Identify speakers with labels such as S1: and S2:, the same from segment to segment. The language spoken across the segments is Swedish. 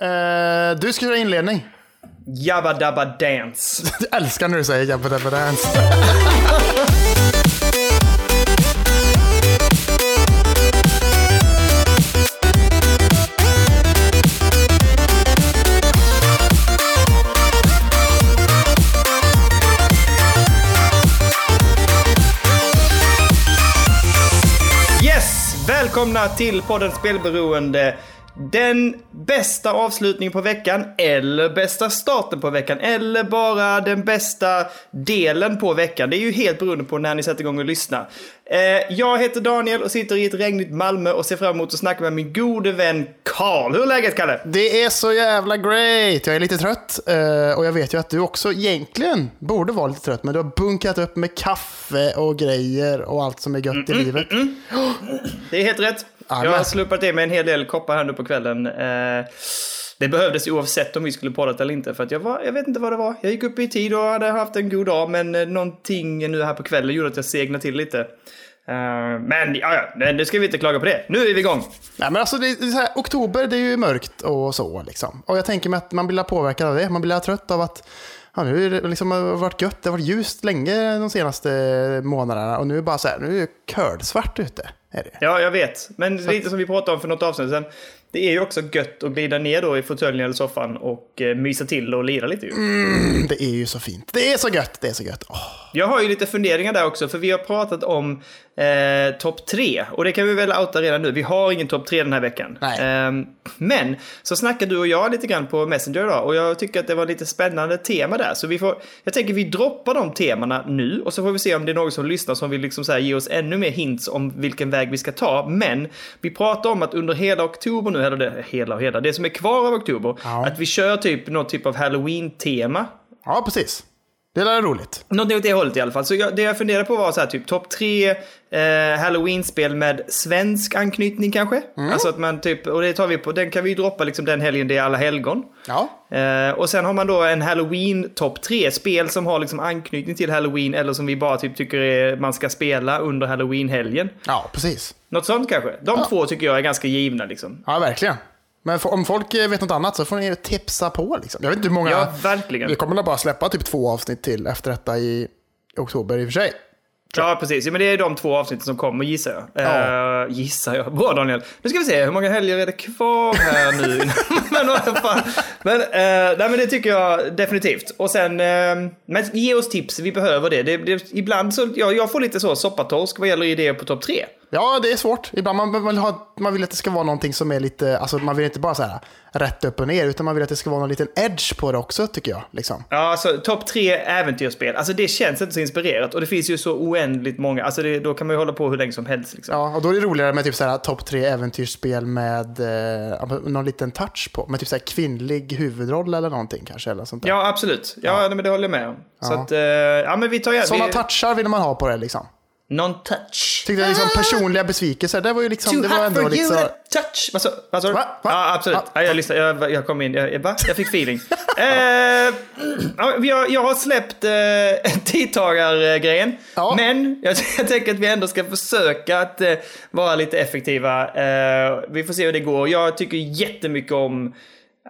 S1: Eh, du ska göra inledning.
S2: Jabba Dabba Dance.
S1: Jag älskar när du säger Jabba Dabba Dance.
S2: Yes! Välkomna till podden Spelberoende. Den bästa avslutningen på veckan, eller bästa starten på veckan, eller bara den bästa delen på veckan. Det är ju helt beroende på när ni sätter igång och lyssnar. Eh, jag heter Daniel och sitter i ett regnigt Malmö och ser fram emot att snacka med min gode vän Karl. Hur är läget Kalle?
S1: Det är så jävla great. Jag är lite trött eh, och jag vet ju att du också egentligen borde vara lite trött. Men du har bunkat upp med kaffe och grejer och allt som är gött i livet.
S2: Det är helt rätt.
S1: Amen.
S2: Jag har slupat i mig en hel del koppar här nu på kvällen. Eh, det behövdes oavsett om vi skulle podda eller inte. För att jag, var, jag vet inte vad det var. Jag gick upp i tid och hade haft en god dag. Men eh, någonting nu här på kvällen gjorde att jag segnade till lite. Eh, men ja, ja, det- det ska vi inte klaga på det. Nu är vi igång.
S1: Nej, men alltså, det är här, oktober det är ju mörkt och så. Liksom. Och jag tänker mig att man blir påverkad av det. Man blir trött av att ja, nu det liksom, det har varit gött. Det har varit ljust länge de senaste månaderna. Och nu är det bara så här, nu är det curdsvart ute. Är det.
S2: Ja, jag vet. Men lite som vi pratade om för något avsnitt sen. Det är ju också gött att glida ner då i fåtöljen eller soffan och eh, mysa till och lira lite ju.
S1: det är ju så fint. Det är så gött. Det är så gött. Åh.
S2: Jag har ju lite funderingar där också, för vi har pratat om eh, topp tre. Och det kan vi väl outa redan nu. Vi har ingen topp tre den här veckan. Ehm, men så snackade du och jag lite grann på Messenger idag och jag tycker att det var lite spännande tema där. Så vi får, jag tänker vi droppar de temana nu och så får vi se om det är någon som lyssnar som vill liksom så ge oss ännu mer hints om vilken väg vi ska ta. Men vi pratar om att under hela oktober nu, eller det, hela och hela, det som är kvar av oktober,
S1: Ja.
S2: att vi kör typ någon typ av halloween-tema.
S1: Ja, precis. Det är roligt.
S2: Någonting åt det hållet i alla fall. Så jag, det jag funderade på var så här typ topp tre eh, halloween-spel med svensk anknytning kanske. Alltså att man typ, och det tar vi på, den kan vi ju droppa liksom den helgen det är alla helgon.
S1: Ja.
S2: Eh, och sen har man då en halloween topp tre spel som har liksom anknytning till halloween eller som vi bara typ tycker är, man ska spela under halloween-helgen.
S1: Ja, precis.
S2: Något sånt kanske. De två tycker jag är ganska givna liksom.
S1: Ja, verkligen. Men om folk eh, vet något annat så får ni tipsa på. Liksom. Jag vet inte hur många...
S2: Ja, verkligen.
S1: Vi kommer bara släppa typ två avsnitt till efter detta i oktober i och för sig.
S2: Ja, precis. Ja, men det är de två avsnitten som kommer, gissar jag.
S1: Ja.
S2: Eh, gissar jag. Bra, Daniel. Nu ska vi se, hur många helger är det kvar här nu? men fan. Men, eh, nej, men det tycker jag definitivt. Och sen, eh, men ge oss tips, vi behöver det. det, det ibland så, ja, jag får lite så soppatorsk vad gäller idéer på topp tre.
S1: Ja, det är svårt. Ibland man, man, vill ha, man vill att det ska vara någonting som är lite, alltså man vill inte bara så här rätt upp och ner, utan man vill att det ska vara någon liten edge på det också, tycker jag. Liksom.
S2: Ja, alltså topp tre äventyrsspel. Alltså det känns inte så inspirerat. Och det finns ju så oändligt många. Alltså det, då kan man ju hålla på hur länge som helst. Liksom.
S1: Ja, och då är det roligare med typ så här topp tre äventyrsspel med eh, någon liten touch på. Med typ så här kvinnlig huvudroll eller någonting kanske. Eller sånt där.
S2: Ja, absolut. Ja, nej, men det håller jag med om. Så
S1: Ja.
S2: att, eh, ja men vi tar igen.
S1: Sådana
S2: vi,
S1: touchar vill man ha på det liksom.
S2: Non-touch.
S1: Tyckte jag liksom personliga besvikelser, det var ju liksom, det var ändå
S2: for
S1: liksom...
S2: you to touch. Vad sa du?
S1: Va? Va?
S2: Ja, absolut.
S1: Ja.
S2: Ja, jag, lyssnade, jag, jag kom in. Jag, va? jag fick feeling. eh, ja, jag, jag har släppt eh, tidtagargrejen.
S1: Ja.
S2: Men jag, jag tänker att vi ändå ska försöka att eh, vara lite effektiva. Eh, vi får se hur det går. Jag tycker jättemycket om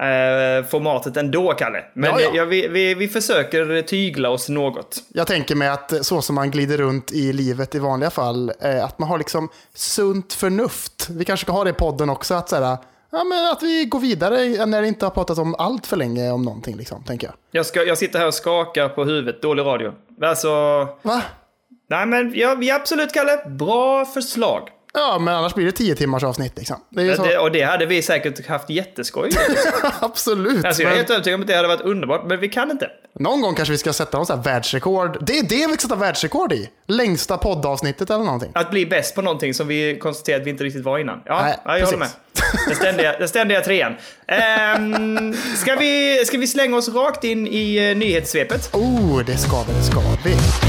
S2: eh, formatet ändå, Kalle. Men
S1: Ja, ja.
S2: Jag, vi, vi, vi försöker tygla oss något.
S1: Jag tänker mig att så som man glider runt i livet i vanliga fall, eh, att man har liksom sunt förnuft. Vi kanske ska ha det i podden också, att, så här, ja, men att vi går vidare när det inte har pratat om allt för länge om någonting, liksom, tänker jag.
S2: Jag, ska, jag sitter här och skakar på huvudet. Dålig radio. Alltså...
S1: Va?
S2: Nej men ja, ja, absolut Kalle. Bra förslag.
S1: Ja, men annars blir det tio timmars avsnitt liksom. Det är så.
S2: Det, och det hade vi säkert haft jätteskoj.
S1: Absolut.
S2: Alltså, jag är
S1: men
S2: helt övertygad om att det hade varit underbart, men vi kan inte.
S1: någon gång kanske vi ska sätta någon så här världsrekord. Det är det vi ska sätta världsrekord i. Längsta poddavsnittet eller någonting.
S2: Att bli bäst på någonting som vi konstaterade att vi inte riktigt var innan. Ja,
S1: Nej,
S2: ja jag håller med.
S1: precis.
S2: Den ständiga, den ständiga trean. Ehm, ska, vi, ska vi slänga oss rakt in i uh, nyhetssvepet?
S1: Oh, det ska vi, det ska vi.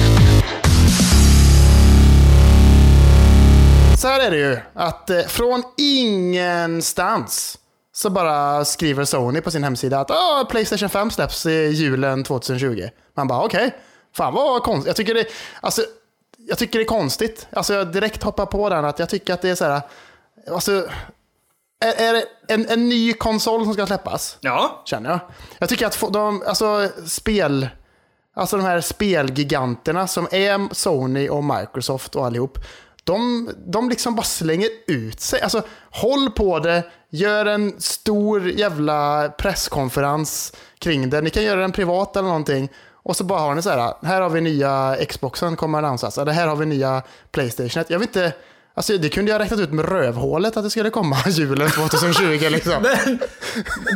S1: Så här är det ju, att eh, från ingenstans så bara skriver Sony på sin hemsida att ah, Playstation 5 släpps i julen 2020. Man bara okej, fan vad konstigt. Jag tycker det, alltså, jag tycker det är konstigt. Alltså jag direkt hoppar på den att jag tycker att det är så här, alltså, är, är det en, en ny konsol som ska släppas?
S2: Ja.
S1: känner jag. Jag tycker att de, alltså spel, alltså de här spelgiganterna som är Sony och Microsoft och allihop. De, de liksom bara slänger ut sig. Alltså håll på det, gör en stor jävla presskonferens kring det. Ni kan göra den privat eller någonting. Och så bara har ni så här, här har vi nya Xboxen kommer att annonsas. Eller här har vi nya Playstation. Jag vill inte, alltså det kunde jag räknat ut med rövhålet att det skulle komma julen 2020 liksom.
S2: Men,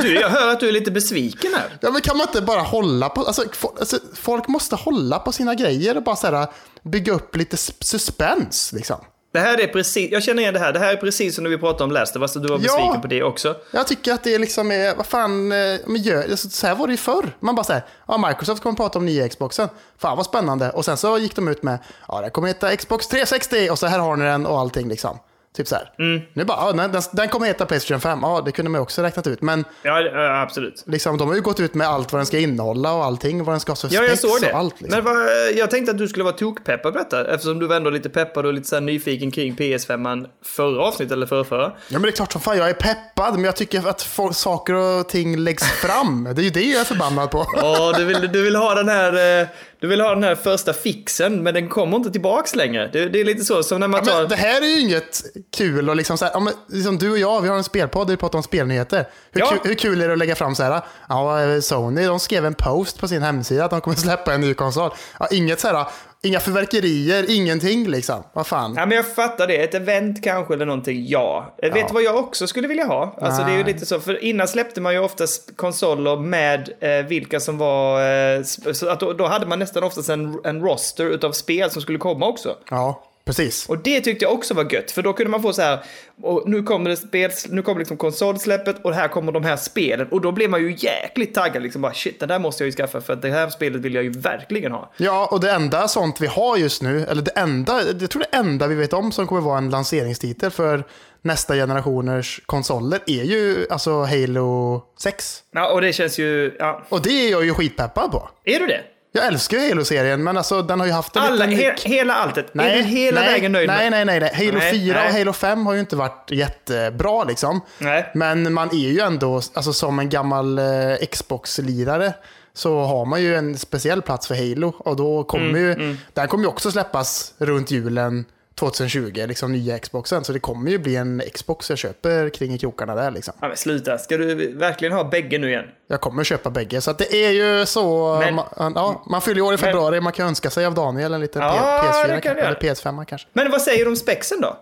S2: du, jag hör att du är lite besviken här.
S1: Ja, men kan man inte bara hålla på... Alltså, fo- alltså, folk måste hålla på sina grejer och bara så här, bygga upp lite suspens. Liksom.
S2: Det här är precis, jag känner igen det här. Det här är precis som när vi pratade om Last of Us, du var
S1: Ja.
S2: besviken på det också.
S1: Jag tycker att det är liksom, är, vad fan, eh, men gör, alltså, så här var det ju förr. Man bara säger, ja Microsoft kommer prata om nya Xboxen. Fan vad spännande. Och sen så gick de ut med, ja det kommer heta Xbox 360 och så här har ni den och allting liksom. Typ så här. Nu bara, ja, den, den, kommer heta Playstation 5. Ja, det kunde man också räknat ut. Men
S2: Ja, absolut.
S1: liksom, de har ju gått ut med allt vad den ska innehålla och allting. Vad den ska ha för
S2: Ja, jag såg det.
S1: och allt. Liksom.
S2: Men vad, jag tänkte att du skulle vara tokpeppad på detta, eftersom du var ändå lite peppad och lite så nyfiken kring PS5 förra avsnittet eller förra, förra.
S1: Ja men det är klart som fan jag är peppad, men jag tycker att folk, saker och ting läggs fram. Det är ju det jag är förbannad på.
S2: Ja, du vill, du vill ha den här... eh, Du vill ha den här första fixen, men den kommer inte tillbaks längre. Det, det är lite så som när man tar...
S1: Men det här är ju inget kul och liksom så här, ja, men liksom du och jag, vi har en spelpodd där vi pratar om spelnyheter. Hur,
S2: Ja.
S1: kul, hur kul är det att lägga fram så här, ja Sony, de skrev en post på sin hemsida att de kommer släppa en ny konsol. Ja, inget så här, inga förverkerier, ingenting liksom. Vad fan.
S2: Ja, men jag fattar det. Ett event kanske eller någonting, ja. Vet du vad jag också skulle vilja ha? Alltså det är ju lite så, för innan släppte man ju oftast konsoler med eh, vilka som var... Eh, så att då, då hade man nästan oftast en, en roster utav spel som skulle komma också.
S1: Ja, precis.
S2: Och det tyckte jag också var gött, för då kunde man få så här, och nu kommer det spel, nu kommer liksom konsolsläppet och här kommer de här spelen. Och då blev man ju jäkligt taggad, liksom bara shit, det där måste jag ju skaffa för att det här spelet vill jag ju verkligen ha.
S1: Ja, och det enda sånt vi har just nu, eller det enda, jag tror det enda vi vet om som kommer vara en lanseringstitel för nästa generationers konsoler är ju alltså Halo 6.
S2: Ja, och det känns ju, ja.
S1: Och det är jag ju skitpeppad på.
S2: Är du det?
S1: Jag älskar ju Halo-serien, men alltså den har ju haft en
S2: Alla, he, hela alltet? är du hela
S1: nej,
S2: vägen nöjd
S1: nej,
S2: med?
S1: nej, nej, nej. Halo
S2: Nej,
S1: 4
S2: nej.
S1: och Halo 5 har ju inte varit jättebra liksom.
S2: Nej.
S1: Men man är ju ändå, alltså som en gammal eh, Xbox-lirare, så har man ju en speciell plats för Halo. Och då kommer
S2: Mm,
S1: ju, den kommer ju också släppas runt julen 2020, liksom nya Xboxen. Så det kommer ju bli en Xbox jag köper kring i krokarna där liksom.
S2: Ja, men sluta, ska du verkligen ha bägge nu igen?
S1: Jag kommer köpa bägge. Så det är ju så,
S2: Men-
S1: man, ja, man fyller år i februari, man kan önska sig av Daniel en liten
S2: Ja,
S1: PS4
S2: det kan
S1: eller
S2: göra.
S1: PS5 kanske.
S2: Men vad säger du om spexen då?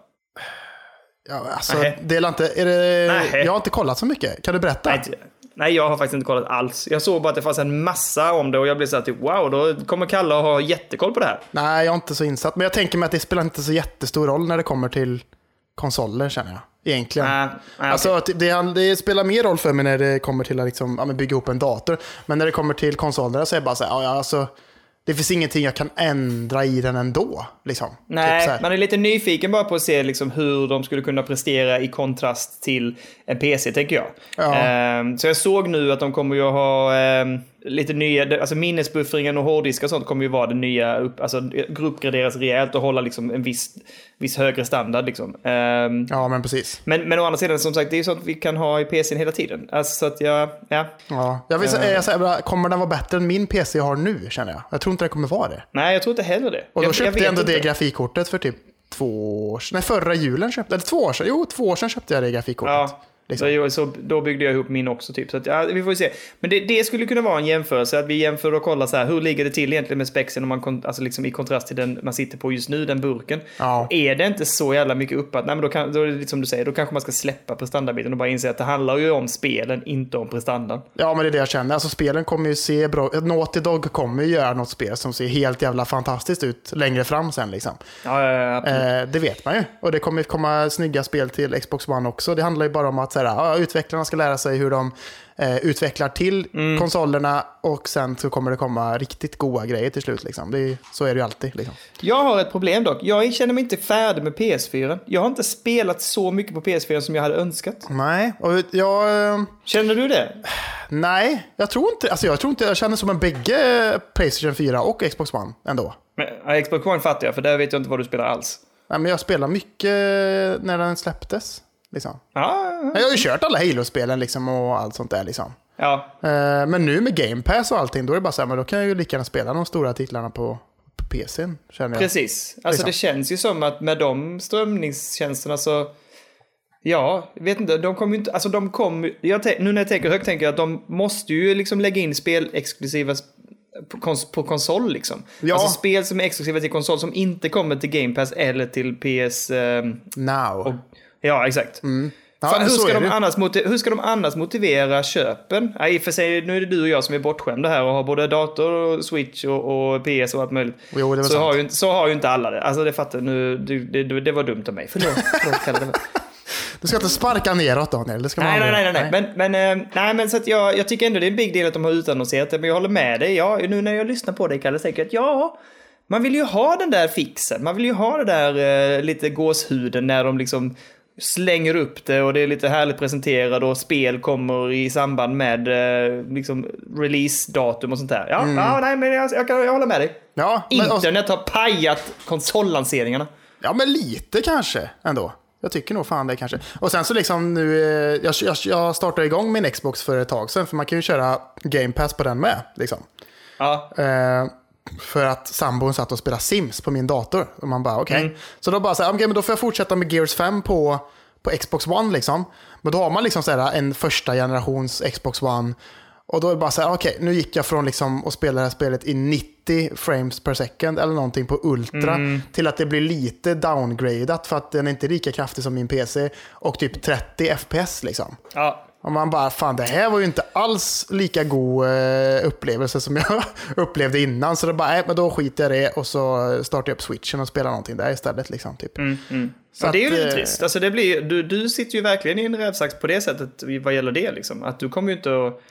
S1: Ja, alltså, det är inte, är det, jag har inte kollat så mycket. Kan du berätta?
S2: Nej, nej, jag har faktiskt inte kollat alls. Jag såg bara att det fanns en massa om det och jag blev så här typ wow, då kommer Kalle att ha jättekoll på det här.
S1: Nej, jag är inte så insatt. Men jag tänker mig att det spelar inte så jättestor roll när det kommer till konsoler, känner jag. Egentligen.
S2: Nej, nej,
S1: alltså, att det, det spelar mer roll för mig när det kommer till att liksom, ja, bygga ihop en dator. Men när det kommer till konsoler så är det bara så här, ja, alltså, det finns ingenting jag kan ändra i den ändå. Liksom.
S2: Nej,
S1: Typ så här.
S2: man är lite nyfiken bara på att se liksom hur de skulle kunna prestera i kontrast till en PC, tänker jag.
S1: Ja.
S2: Ehm, så jag såg nu att de kommer ju ha ehm, lite nya, alltså minnesbuffringen och hårddiskar och sånt kommer ju vara det nya, upp, alltså uppgraderas rejält och hålla liksom en viss, viss högre standard liksom. Ehm,
S1: Ja, men precis.
S2: men, men å andra sidan, som sagt, det är ju sånt vi kan ha i PCn hela tiden. Alltså så att jag, ja.
S1: Ja. Jag vill säga, jag säger bara, kommer den vara bättre än min PC jag har nu, känner jag? Jag tror inte den kommer vara det.
S2: Nej, jag tror inte heller det.
S1: Och då
S2: jag,
S1: köpte jag,
S2: vet
S1: ändå det
S2: inte.
S1: grafikkortet för typ två år sedan. Nej, förra julen köpte Eller två år sedan. Jo, två år sedan köpte jag det grafikkortet.
S2: Ja,
S1: Liksom.
S2: så, då byggde jag ihop min också typ. Så att, ja, vi får se. Men det, det skulle kunna vara en jämförelse, att vi jämför och kollar så här, hur ligger det till egentligen med spexen om man, alltså liksom i kontrast till den man sitter på just nu, den burken.
S1: Ja.
S2: Är det inte så jävla mycket uppat, nej men då, kan, då är det lite som du säger, då kanske man ska släppa prestandabiten och bara inse att det handlar ju om spelen, inte om prestandan.
S1: Ja, men det är det jag känner. Alltså spelen kommer ju se bra Naughty Dog kommer ju göra något spel som ser helt jävla fantastiskt ut längre fram sen liksom.
S2: Ja, ja, ja, absolut.
S1: Eh, det vet man ju. Och det kommer komma snygga spel till Xbox One också. Det handlar ju bara om att här, ja, utvecklarna ska lära sig hur de eh, utvecklar till
S2: Mm.
S1: konsolerna och sen så kommer det komma riktigt goda grejer till slut. Liksom. Är, så är det ju alltid. Liksom.
S2: Jag har ett problem dock. Jag känner mig inte färdig med PS4. Jag har inte spelat så mycket på PS4 som jag hade önskat.
S1: Nej, och jag... eh,
S2: Känner du det?
S1: Nej, jag tror inte. Alltså jag tror inte jag känner som en bägge Playstation 4 och Xbox One ändå.
S2: Men, Xbox One fattar jag, för där vet jag inte vad du spelar alls.
S1: Nej, men jag spelar mycket när den släpptes. Liksom.
S2: Ja,
S1: Jag har ju kört alla Halo-spelen liksom och allt sånt där. Liksom.
S2: ja.
S1: Eh, Men nu med Game Pass och allting, då är det bara så här, men då kan jag ju lika gärna spela de stora titlarna på, på PCn, känner jag.
S2: Precis. Alltså
S1: Liksom.
S2: det känns ju som att med de strömningstjänsterna så... Ja, vet inte, de kommer ju inte... Alltså de. Jag tän- nu när jag tänker högt tänker jag att de måste ju liksom lägga in spelexklusiva sp- på, kons- på konsol liksom.
S1: Ja.
S2: Alltså spel som är exklusiva till konsol som inte kommer till Game Pass eller till PS... Eh,
S1: Now.
S2: Ja, exakt.
S1: Mm. Ja,
S2: Fan, hur, ska de annars hur ska de annars motivera köpen? Ja, I och för sig, nu är det du och jag som är bortskämda här och har både dator, och switch och, och PS och allt möjligt.
S1: Jo,
S2: så,
S1: sant.
S2: har ju, inte- så har ju inte alla det. Alltså det fattar nu, det, det, det var dumt av mig. Förlåt. förlåt Kalle.
S1: Du ska inte sparka neråt Daniel. Det ska man
S2: nej, nej, nej, nej, nej. Men, men, eh, nej, men så att jag, jag tycker ändå det är en big deal att de har utannonserat det. Men jag håller med dig. Ja, nu när jag lyssnar på dig Kalle, att ja, man vill ju ha den där fixen. Man vill ju ha det där eh, lite gåshuden när de liksom slänger upp det och det är lite härligt presenterat och spel kommer i samband med eh, liksom release-datum och sånt där. Ja, ja nej, men jag, jag, kan, jag håller med dig.
S1: Ja,
S2: Internet har pajat konsollanseringarna.
S1: ja, men lite kanske ändå. Jag tycker nog fan det kanske. Och sen så liksom nu, eh, jag, jag, jag startade igång min Xbox för ett tag sedan, för man kan ju köra Game Pass på den med. Liksom.
S2: Ja,
S1: Eh, för att sambon satt och spelade Sims på min dator. Och man bara okej. Så då bara så här, okej men då får jag fortsätta med Gears 5 på, på Xbox One liksom. Men då har man liksom så här en första generations Xbox One. Och då är det bara så här, okej nu gick jag från liksom att spela det här spelet i 90 frames per second eller någonting på Ultra. Till att det blir lite downgradat för att den är inte lika kraftig som min PC. Och typ 30 FPS liksom.
S2: ja.
S1: Och man bara, fan det här var ju inte alls lika god eh, upplevelse som jag upplevde innan. Så det bara, nej men då skiter jag i det och så startar jag upp switchen och spelar någonting där istället. Liksom, typ. Så
S2: Ja, det är ju lite
S1: eh,
S2: trist. Alltså det blir, du, du sitter ju verkligen i en rävsax på det sättet vad gäller det. Liksom. Att du kommer ju inte att...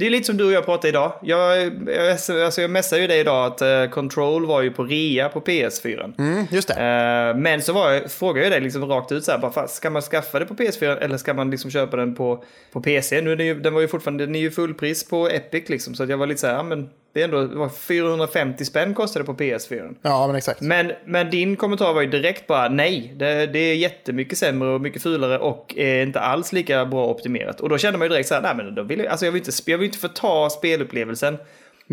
S2: Det är lite som du och jag pratade idag. Jag, jag, alltså jag messade ju dig idag att eh, Control var ju på rea på PS4.
S1: Mm, just det.
S2: Eh, men så var jag, frågade jag dig liksom rakt ut så här, bara, ska man skaffa det på PS4 eller ska man liksom köpa den på, på PC? Nu är det ju, den var ju fortfarande, den är ju fullpris på Epic liksom, så jag var lite så här, men det är ändå, det var 450 spänn kostade på PS4.
S1: Ja, men exakt.
S2: Men, men din kommentar var ju direkt bara nej, det, det är jättemycket sämre och mycket fulare och är inte alls lika bra optimerat. Och då kände man ju direkt så här, nej men då vill jag, alltså jag vill inte, jag vill inte förta spelupplevelsen.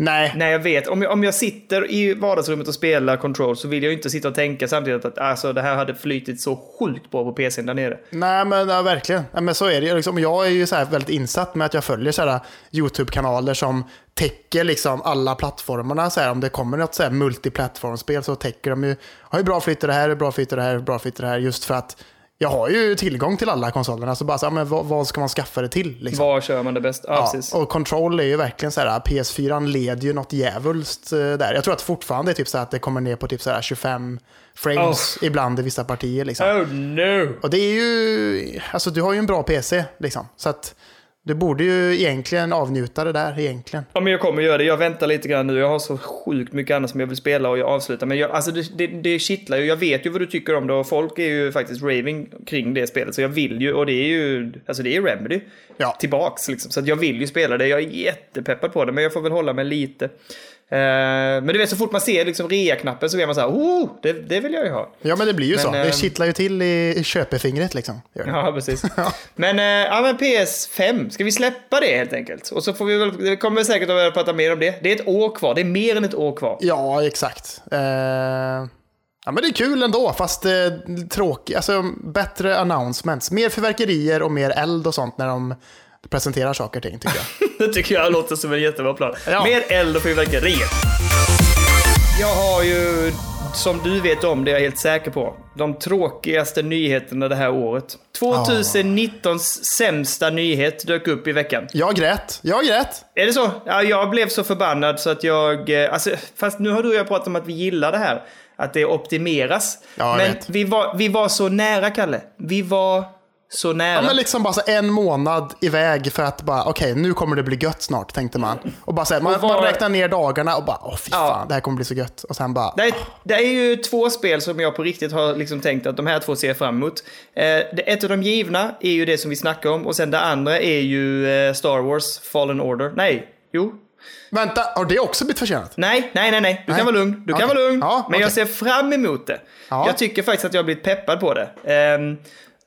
S1: Nej,
S2: När jag vet, om jag, om jag sitter i vardagsrummet och spelar Control så vill jag ju inte sitta och tänka samtidigt att alltså, det här hade flytit så sjukt bra på PCn där nere.
S1: nej men ja, verkligen. Ja, men så är det. Liksom, jag är ju så väldigt insatt med att jag följer så här YouTube-kanaler som täcker liksom alla plattformarna. Så här, om det kommer något så här multiplattformspel så täcker de ju, har ju bra flyt det här, bra flyt det här, bra flyt det här. Just för att jag har ju tillgång till alla konsolerna. Så bara så här, men vad, vad ska man skaffa det till? Liksom?
S2: Var kör man det bäst? Ja,
S1: Ja, och Control är ju verkligen så här, PS4 leder ju något djävulskt eh, där. Jag tror att fortfarande är typ så här att det kommer ner på typ så här 25 frames ibland i vissa partier. Liksom.
S2: Oh no!
S1: Och det är ju, alltså du har ju en bra PC liksom. Så att du borde ju egentligen avnjuta det där egentligen.
S2: Ja, men jag kommer göra det. Jag väntar lite grann nu. Jag har så sjukt mycket annat som jag vill spela och jag avslutar. Men jag, alltså det, det, det kittlar ju. Jag vet ju vad du tycker om det och folk är ju faktiskt raving kring det spelet. Så jag vill ju, och det är ju, alltså det är Remedy.
S1: Ja.
S2: Tillbaks liksom. Så jag vill ju spela det. Jag är jättepeppad på det, men jag får väl hålla mig lite. Eh, men du vet, så fort man ser liksom rea-knappen så blir man så här, oh, det, det vill jag ju ha.
S1: Ja men det blir ju
S2: Men,
S1: så. Det
S2: ehm,
S1: kittlar ju till i, i köpefingret liksom.
S2: Ja, precis. Men, eh, ja, men PS5, ska vi släppa det helt enkelt? Och så får vi väl, det kommer säkert att prata mer om det. Det är ett år kvar, det är mer än ett år kvar.
S1: Ja, exakt. Eh, ja, men det är kul ändå, fast eh, tråkigt. Alltså, bättre announcements. Mer fyrverkerier och mer eld och sånt när de presenterar saker och ting, tycker jag.
S2: Det tycker jag låter som en jättebra plan.
S1: Ja.
S2: Mer eld och fyrverkerier. Jag har ju, som du vet om, det är jag helt säker på, de tråkigaste nyheterna det här året. 2019s sämsta nyhet dök upp i veckan.
S1: Jag grät. Jag grät.
S2: Är det så? Ja, jag blev så förbannad så att jag... eh, Alltså, fast nu har du och jag pratat om att vi gillar det här. Att det optimeras.
S1: Ja, jag
S2: Men
S1: vet.
S2: vi var, vi var så nära, Kalle. Vi var så nära.
S1: Ja, men liksom bara så en månad iväg för att bara, okej, nu kommer det bli gött snart, tänkte man. Och bara så här, man,
S2: Och var-
S1: man räknar ner dagarna och bara, åh fy
S2: Ja.
S1: fan, det här kommer bli så gött. Och sen bara,
S2: Det är, det är ju två spel som jag på riktigt har liksom tänkt att de här två ser fram emot. Eh, ett av de givna är ju det som vi snackar om och sen det andra är ju eh, Star Wars Fallen Order. Nej, jo.
S1: vänta, har det också blivit försenat?
S2: Nej, nej, nej, nej. Du
S1: Nej.
S2: kan vara lugn. Du kan
S1: Okej.
S2: vara lugn.
S1: Ja,
S2: Men jag
S1: okej.
S2: ser fram emot det.
S1: Ja.
S2: Jag tycker faktiskt att jag har blivit peppad på det. Ehm,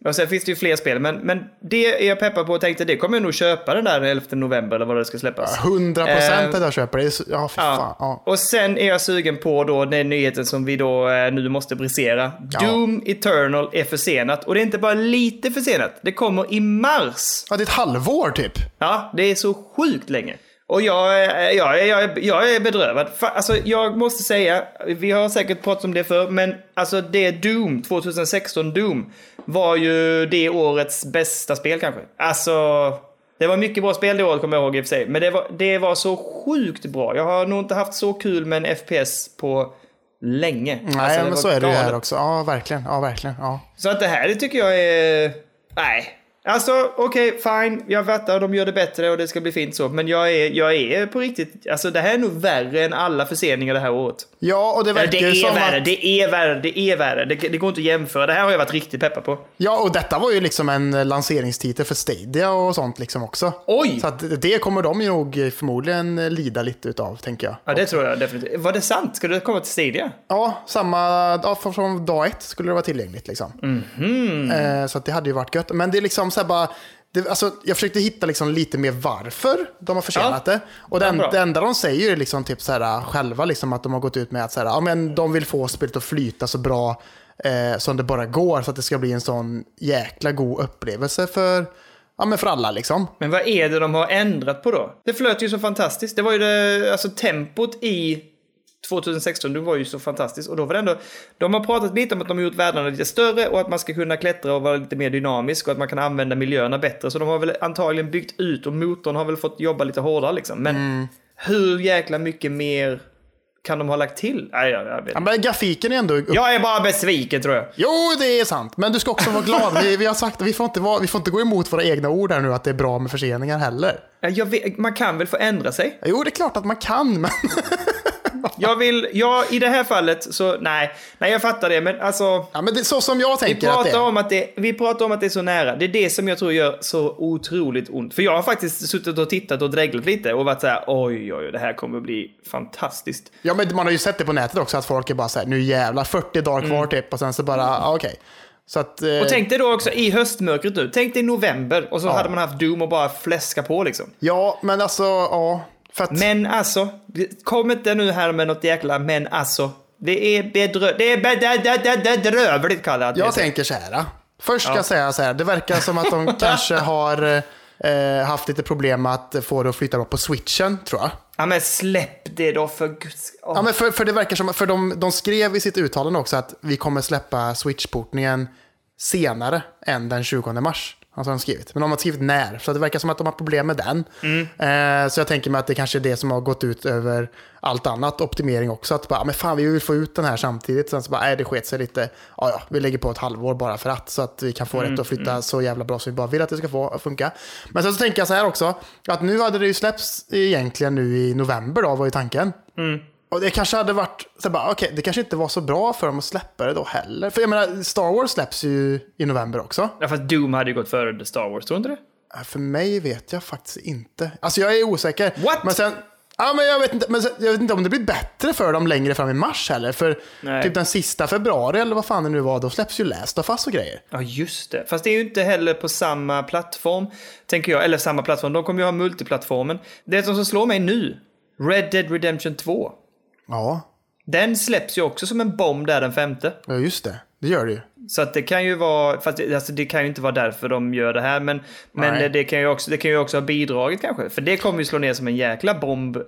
S2: Och sen finns det ju fler spel, men, men det är jag peppad på och tänkte det kommer jag nog köpa den där 11 november eller vad det ska släppas.
S1: 100 procent
S2: Eh,
S1: att jag köper det. är så- Ja, fan. Ja.
S2: Och sen är jag sugen på då den nyheten som vi då eh, nu måste brisera. Doom Eternal är försenat. Och det är inte bara lite försenat, det kommer i mars.
S1: ja, det är ett halvår typ.
S2: Ja, det är så sjukt länge. Och jag, jag, jag, jag är bedrövad. Alltså, jag måste säga, vi har säkert pratat om det förr, men alltså det Doom, 2016 Doom, var ju det årets bästa spel kanske. Alltså, det var mycket bra spel det året kommer jag ihåg i och för sig. Men det var, det var så sjukt bra. Jag har nog inte haft så kul med en FPS på länge.
S1: Nej,
S2: Alltså,
S1: men så är det ju här också. Ja, verkligen. Ja, verkligen. Ja.
S2: Så att det här det tycker jag är... Nej. Alltså okej, fine. Jag fattar de gör det bättre och det ska bli fint så. Men jag är, jag är på riktigt... Alltså det här är nog värre än alla förseningar det här året.
S1: ja, och det verkar
S2: det är
S1: som
S2: värre,
S1: att...
S2: det är värre, det är värre. Det, det går inte att jämföra. Det här har jag varit riktigt peppad på.
S1: Ja, och detta var ju liksom en lanseringstitel för Stadia och sånt liksom också.
S2: Oj!
S1: Så att det kommer de ju nog förmodligen lida lite utav, tänker jag.
S2: Ja, det tror jag definitivt. Var det sant? Ska det komma till Stadia?
S1: Ja, samma, ja, från- dag ett skulle det vara tillgängligt liksom.
S2: Mhm.
S1: Eh, så att det hade ju varit gött. Men det är liksom så här bara, det, alltså, jag försökte hitta liksom lite mer varför de har försenat
S2: Ja.
S1: det. Och det,
S2: Ja,
S1: en,
S2: bra.
S1: det enda de säger är liksom typ så här, själva liksom att de har gått ut med att så här, ja, men de vill få spelet att flyta så bra eh, som det bara går. Så att det ska bli en sån jäkla god upplevelse för, ja, men för alla liksom.
S2: Men vad är det de har ändrat på då? Det flöt ju så fantastiskt. Det var ju det, alltså tempot i 2016, det var ju så fantastiskt. Och då var det ändå, de har pratat lite om att de har gjort världarna lite större och att man ska kunna klättra och vara lite mer dynamisk och att man kan använda miljöerna bättre. Så de har väl antagligen byggt ut och motorn har väl fått jobba lite hårdare liksom. Men hur jäkla mycket mer kan de ha lagt till? Nej, jag, jag vet
S1: Ja, men grafiken är ändå... Upp...
S2: Jag är bara besviken tror jag.
S1: Jo, det är sant. Men du ska också vara glad. Vi, vi har sagt vi får, inte vara, vi får inte gå emot våra egna ord här nu att det är bra med förseningar heller.
S2: vet, man kan väl få ändra sig?
S1: Jo, det är klart att man kan, men...
S2: Jag vill, ja i det här fallet så nej, nej jag fattar det men alltså.
S1: Ja, men det är så som jag
S2: Vi
S1: tänker att det
S2: pratar, om att det, vi pratar om att det är så nära. Det är det som jag tror gör så otroligt ont. För jag har faktiskt suttit och tittat och dreglat lite och varit så här, oj, oj, oj, det här kommer bli fantastiskt.
S1: Ja, men man har ju sett det på nätet också, att folk är bara så här, nu jävlar, 40 dagar kvar typ, och sen så bara, ja, okej. Så att... Eh,
S2: Och tänk dig då också i höstmörkret nu, tänk dig november och så hade man haft Doom och bara fläska på liksom.
S1: Ja, men alltså, ja. Att,
S2: Men alltså, kom inte nu här med något jäkla men alltså. Det är bedrö... Det är bedrö- bedrövligt kallat.
S1: jag tänker så här. Först ska jag säga så här, det verkar som att de kanske har eh, haft lite problem med att få det att flyta bra på switchen, tror jag.
S2: Ja men släpp det då för guds... Åh.
S1: Ja, men för, för det verkar som, för de, de skrev i sitt uttalande också att vi kommer släppa switch-portningen senare än den 20 mars. Alltså har de skrivit. Men de har inte skrivit när, så det verkar som att de har problem med den. Eh, så jag tänker mig att det kanske är det som har gått ut över allt annat, optimering också. Att bara, "Ja, men fan vi vill få ut den här samtidigt. Sen så bara, nej det sket sig lite. Ja, ja, vi lägger på ett halvår bara för att, så att vi kan få det att flytta så jävla bra som vi bara vill att det ska få funka. Men sen så tänker jag så här också, att nu hade det ju släppts egentligen nu i november då, var ju tanken. Och det kanske hade varit, så bara, okej, det kanske inte var så bra för dem att släppa det då heller. För jag menar, Star Wars släpps ju i november också.
S2: Ja fast Doom hade ju gått före Star Wars, tror du inte det?
S1: Äh, För mig vet jag faktiskt inte. Alltså jag är osäker.
S2: What?
S1: Men sen, ja men jag vet inte, men sen, jag vet inte om det blir bättre för dem längre fram i mars heller. För
S2: Nej.
S1: typ den sista februari eller vad fan det nu var, då släpps ju Last of Us och grejer.
S2: Ja just det. Fast det är ju inte heller på samma plattform, tänker jag. Eller samma plattform, de kommer ju ha multiplattformen. Det som slår mig nu, Red Dead Redemption 2.
S1: Ja,
S2: Den släpps ju också som en bomb där den femte.
S1: ja just det. Det gör det ju.
S2: Så att det kan ju vara, fast det, alltså det kan ju inte vara därför de gör det här, men, men
S1: Nej.
S2: det, kan ju också, det kan ju också ha bidragit kanske. För det kommer ju slå ner som en jäkla bomb eh,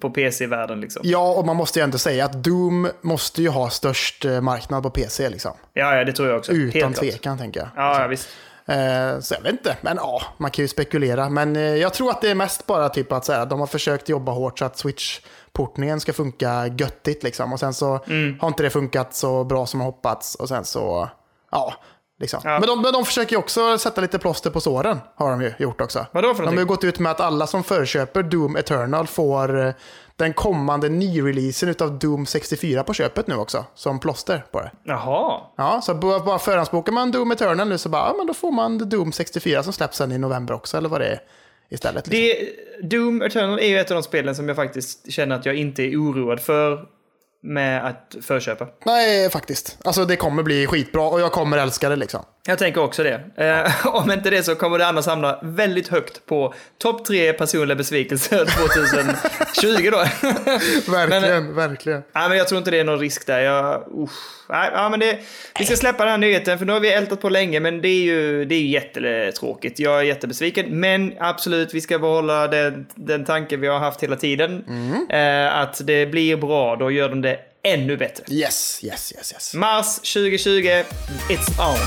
S2: på PC-världen liksom.
S1: Ja, och man måste ju ändå säga att Doom måste ju ha störst eh, marknad på PC liksom.
S2: Ja, ja, det tror jag också.
S1: Utan
S2: Helt klart.
S1: tvekan tänker jag.
S2: Ja, ja, visst.
S1: Eh, så jag vet inte, men ja, man kan ju spekulera. Men eh, jag tror att det är mest bara typ att så här, de har försökt jobba hårt så att Switch-portningen ska funka göttigt liksom. Och sen så
S2: Mm.
S1: har inte det funkat så bra som har hoppats. Och sen så, ja. Liksom.
S2: Ja.
S1: Men, de, men de försöker ju också sätta lite plåster på såren, har de ju gjort också.
S2: Vadå för
S1: De har ju gått ut med att alla som förköper Doom Eternal får eh, den kommande nyreleasen av Doom 64 på köpet nu också, som plåster på det.
S2: Jaha.
S1: Ja, så bara förhandsbokar man Doom Eternal nu så bara, ja, men då får man Doom 64 som släpps sen i november också, eller vad det är istället. Liksom.
S2: Det, Doom Eternal är ju ett av de spelen som jag faktiskt känner att jag inte är oroad för med att förköpa.
S1: Nej, faktiskt. Alltså det kommer bli skitbra och jag kommer älska det liksom.
S2: Jag tänker också det. Eh, om inte det så kommer det annars hamna väldigt högt på topp tre personliga besvikelser 2020 då.
S1: Verkligen,
S2: men,
S1: verkligen.
S2: Nej, men jag tror inte det är någon risk där. Jag, nej, ja, men det, vi ska släppa den här nyheten för nu har vi ältat på länge men det är ju, det är ju jättetråkigt. Jag är jättebesviken men absolut vi ska behålla den, den tanken vi har haft hela tiden.
S1: Mm.
S2: Eh, att det blir bra, då gör de det ännu bättre.
S1: Yes, yes, yes, yes.
S2: Mars 2020, it's on.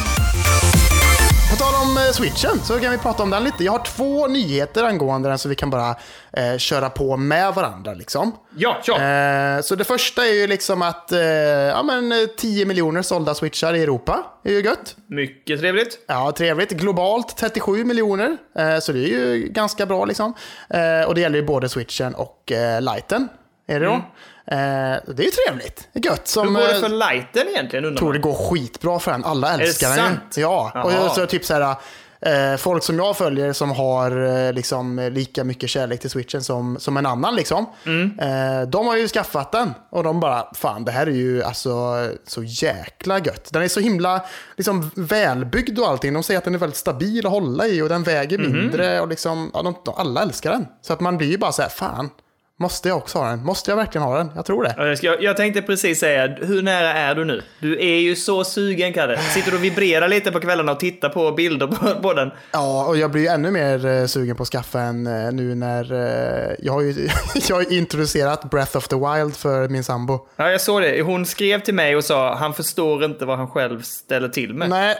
S1: På tal om eh, switchen så kan vi prata om den lite. Jag har två nyheter angående den så vi kan bara eh, köra på med varandra. Liksom.
S2: Ja, ja.
S1: Eh, så det första är ju liksom att eh, ja, men, eh, 10 miljoner sålda switchar i Europa. Det är ju gött.
S2: Mycket trevligt.
S1: Ja, trevligt. Globalt 37 miljoner, eh, så det är ju ganska bra liksom. Eh, och det gäller ju både switchen och eh, lighten. Är det då? Eh, det är ju trevligt. Gött. Som,
S2: Mm. Hur går det
S1: eh,
S2: för lighten egentligen undrar
S1: tror det går skitbra för den. Alla älskar den ju.
S2: sant?
S1: Ja, och
S2: Jaha.
S1: så typ så här, eh, folk som jag följer som har eh, liksom, lika mycket kärlek till switchen som, som en annan. Liksom.
S2: Mm.
S1: Eh, de har ju skaffat den och de bara, fan det här är ju alltså så jäkla gött. Den är så himla liksom, välbyggd och allting. De säger att den är väldigt stabil att hålla i och den väger
S2: Mhm.
S1: mindre. Och liksom, ja, de, alla älskar den. Så att man blir ju bara så här, fan, måste jag också ha den? Måste jag verkligen ha den? Jag tror det.
S2: Ja, Jag, tänkte precis säga, hur nära är du nu? Du är ju så sugen Kalle. Sitter du och vibrerar lite på kvällarna och tittar på bilder på, på den?
S1: Ja, och jag blir ännu mer eh, sugen på att skaffa en eh, nu när eh, jag har ju jag har introducerat Breath of the Wild för min sambo.
S2: Ja, jag såg det. Hon skrev till mig och sa han förstår inte vad han själv ställer till med.
S1: Nej,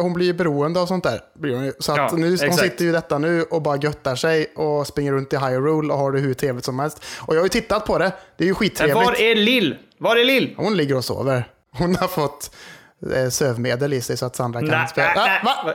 S1: hon blir ju beroende av sånt där. Så att
S2: Ja,
S1: nu, hon sitter ju detta nu och bara göttar sig och springer runt i Hyrule och har det hur trevligt som helst. Och jag har ju tittat på det. Det är ju
S2: Men
S1: skittrevligt.
S2: var är Lill? Var är Lill?
S1: Hon ligger och sover. Hon har fått eh, sövmedel i sig så att Sandra kan
S2: Nej,
S1: spela.
S2: nej,
S1: Ah,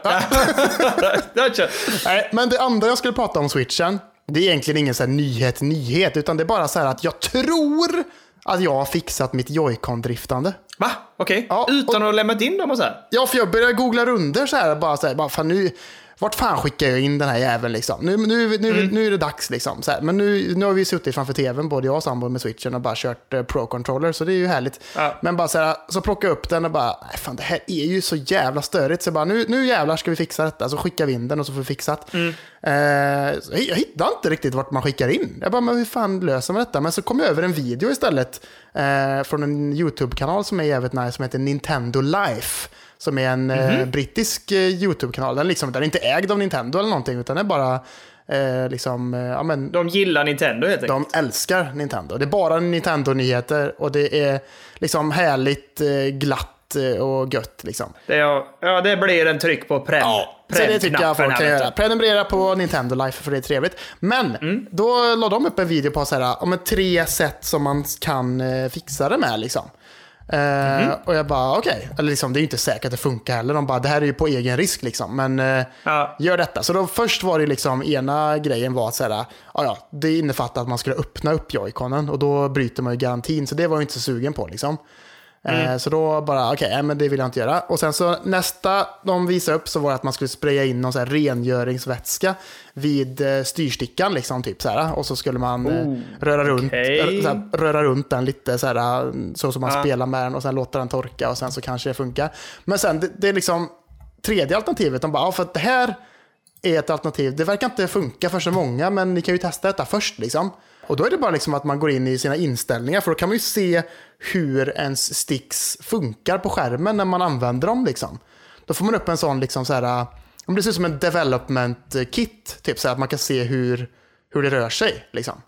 S1: va?
S2: Kör.
S1: Nej, men det andra jag skulle prata om switchen, det är egentligen ingen så här nyhet, nyhet, utan det är bara så här att jag tror att jag har fixat mitt Joy-Con-driftande.
S2: Va? Okej.
S1: Ja,
S2: Utan att ha lämnat in dem och så här?
S1: Ja, för jag börjar googla runder så här, bara så här, bara, fan nu, vart fan skickar jag in den här jäveln liksom? Nu, nu, nu,
S2: Mm.
S1: nu är det dags liksom. Så här. Men nu, nu har vi suttit framför tvn, både jag och sambon med switchen och bara kört eh, pro-controller, så det är ju härligt.
S2: Ja.
S1: Men bara så här, så plockar jag upp den och bara, nej fan det här är ju så jävla störigt. Så jag bara, nu, nu jävlar ska vi fixa detta. Så skickar vi in den och så får vi fixat.
S2: Mm.
S1: Eh, jag hittar inte riktigt vart man skickar in. Jag bara, men hur fan löser man detta? Men så kom jag över en video istället eh, från en YouTube-kanal som är jävligt nice som heter Nintendo Life. Som är en
S2: Mhm.
S1: eh, brittisk eh, YouTube-kanal. Den, liksom, den är inte ägd av Nintendo eller någonting, utan den är bara eh, liksom, eh, ja men,
S2: De gillar Nintendo helt enkelt.
S1: de älskar Nintendo. Det är bara Nintendo-nyheter och det är liksom härligt, eh, glatt eh, och gött liksom.
S2: Det är, ja, det blir en tryck på prem.
S1: Så det tycker jag folk kan göra. Prenumerera på Nintendo Life för det är trevligt. Men
S2: Mm.
S1: då la de upp en video på så här, om tre sätt som man kan fixa det med. Liksom. Eh,
S2: Mhm.
S1: Och jag bara okej, eller liksom, det är ju inte säkert att det funkar heller. De bara det här är ju på egen risk liksom. Men eh,
S2: Ja.
S1: gör detta. Så då först var det liksom, ena grejen var att ja, ja, det innefattar att man skulle öppna upp joyconen och då bryter man ju garantin. Så det var jag inte så sugen på liksom. Eh, Så då bara, okej, nej, men det vill jag inte göra. Och sen så nästa de visade upp så var det att man skulle spraya in någon så här rengöringsvätska vid eh, styrstickan liksom typ så här. Och så skulle man eh, röra, runt, så här, röra runt den lite så här, så som man
S2: Ja.
S1: spelar med den och sen låta den torka och sen så kanske det funkar. Men sen det, det är liksom tredje alternativet, de bara, ja, för att det här är ett alternativ. Det verkar inte funka för så många, men ni kan ju testa detta först. Liksom. Och då är det bara liksom att man går in i sina inställningar, för då kan man ju se hur ens sticks funkar på skärmen när man använder dem. Liksom. Då får man upp en sån, liksom så här, om det ser ut som en development kit, typ så här, att man kan se hur, hur det rör sig. Liksom.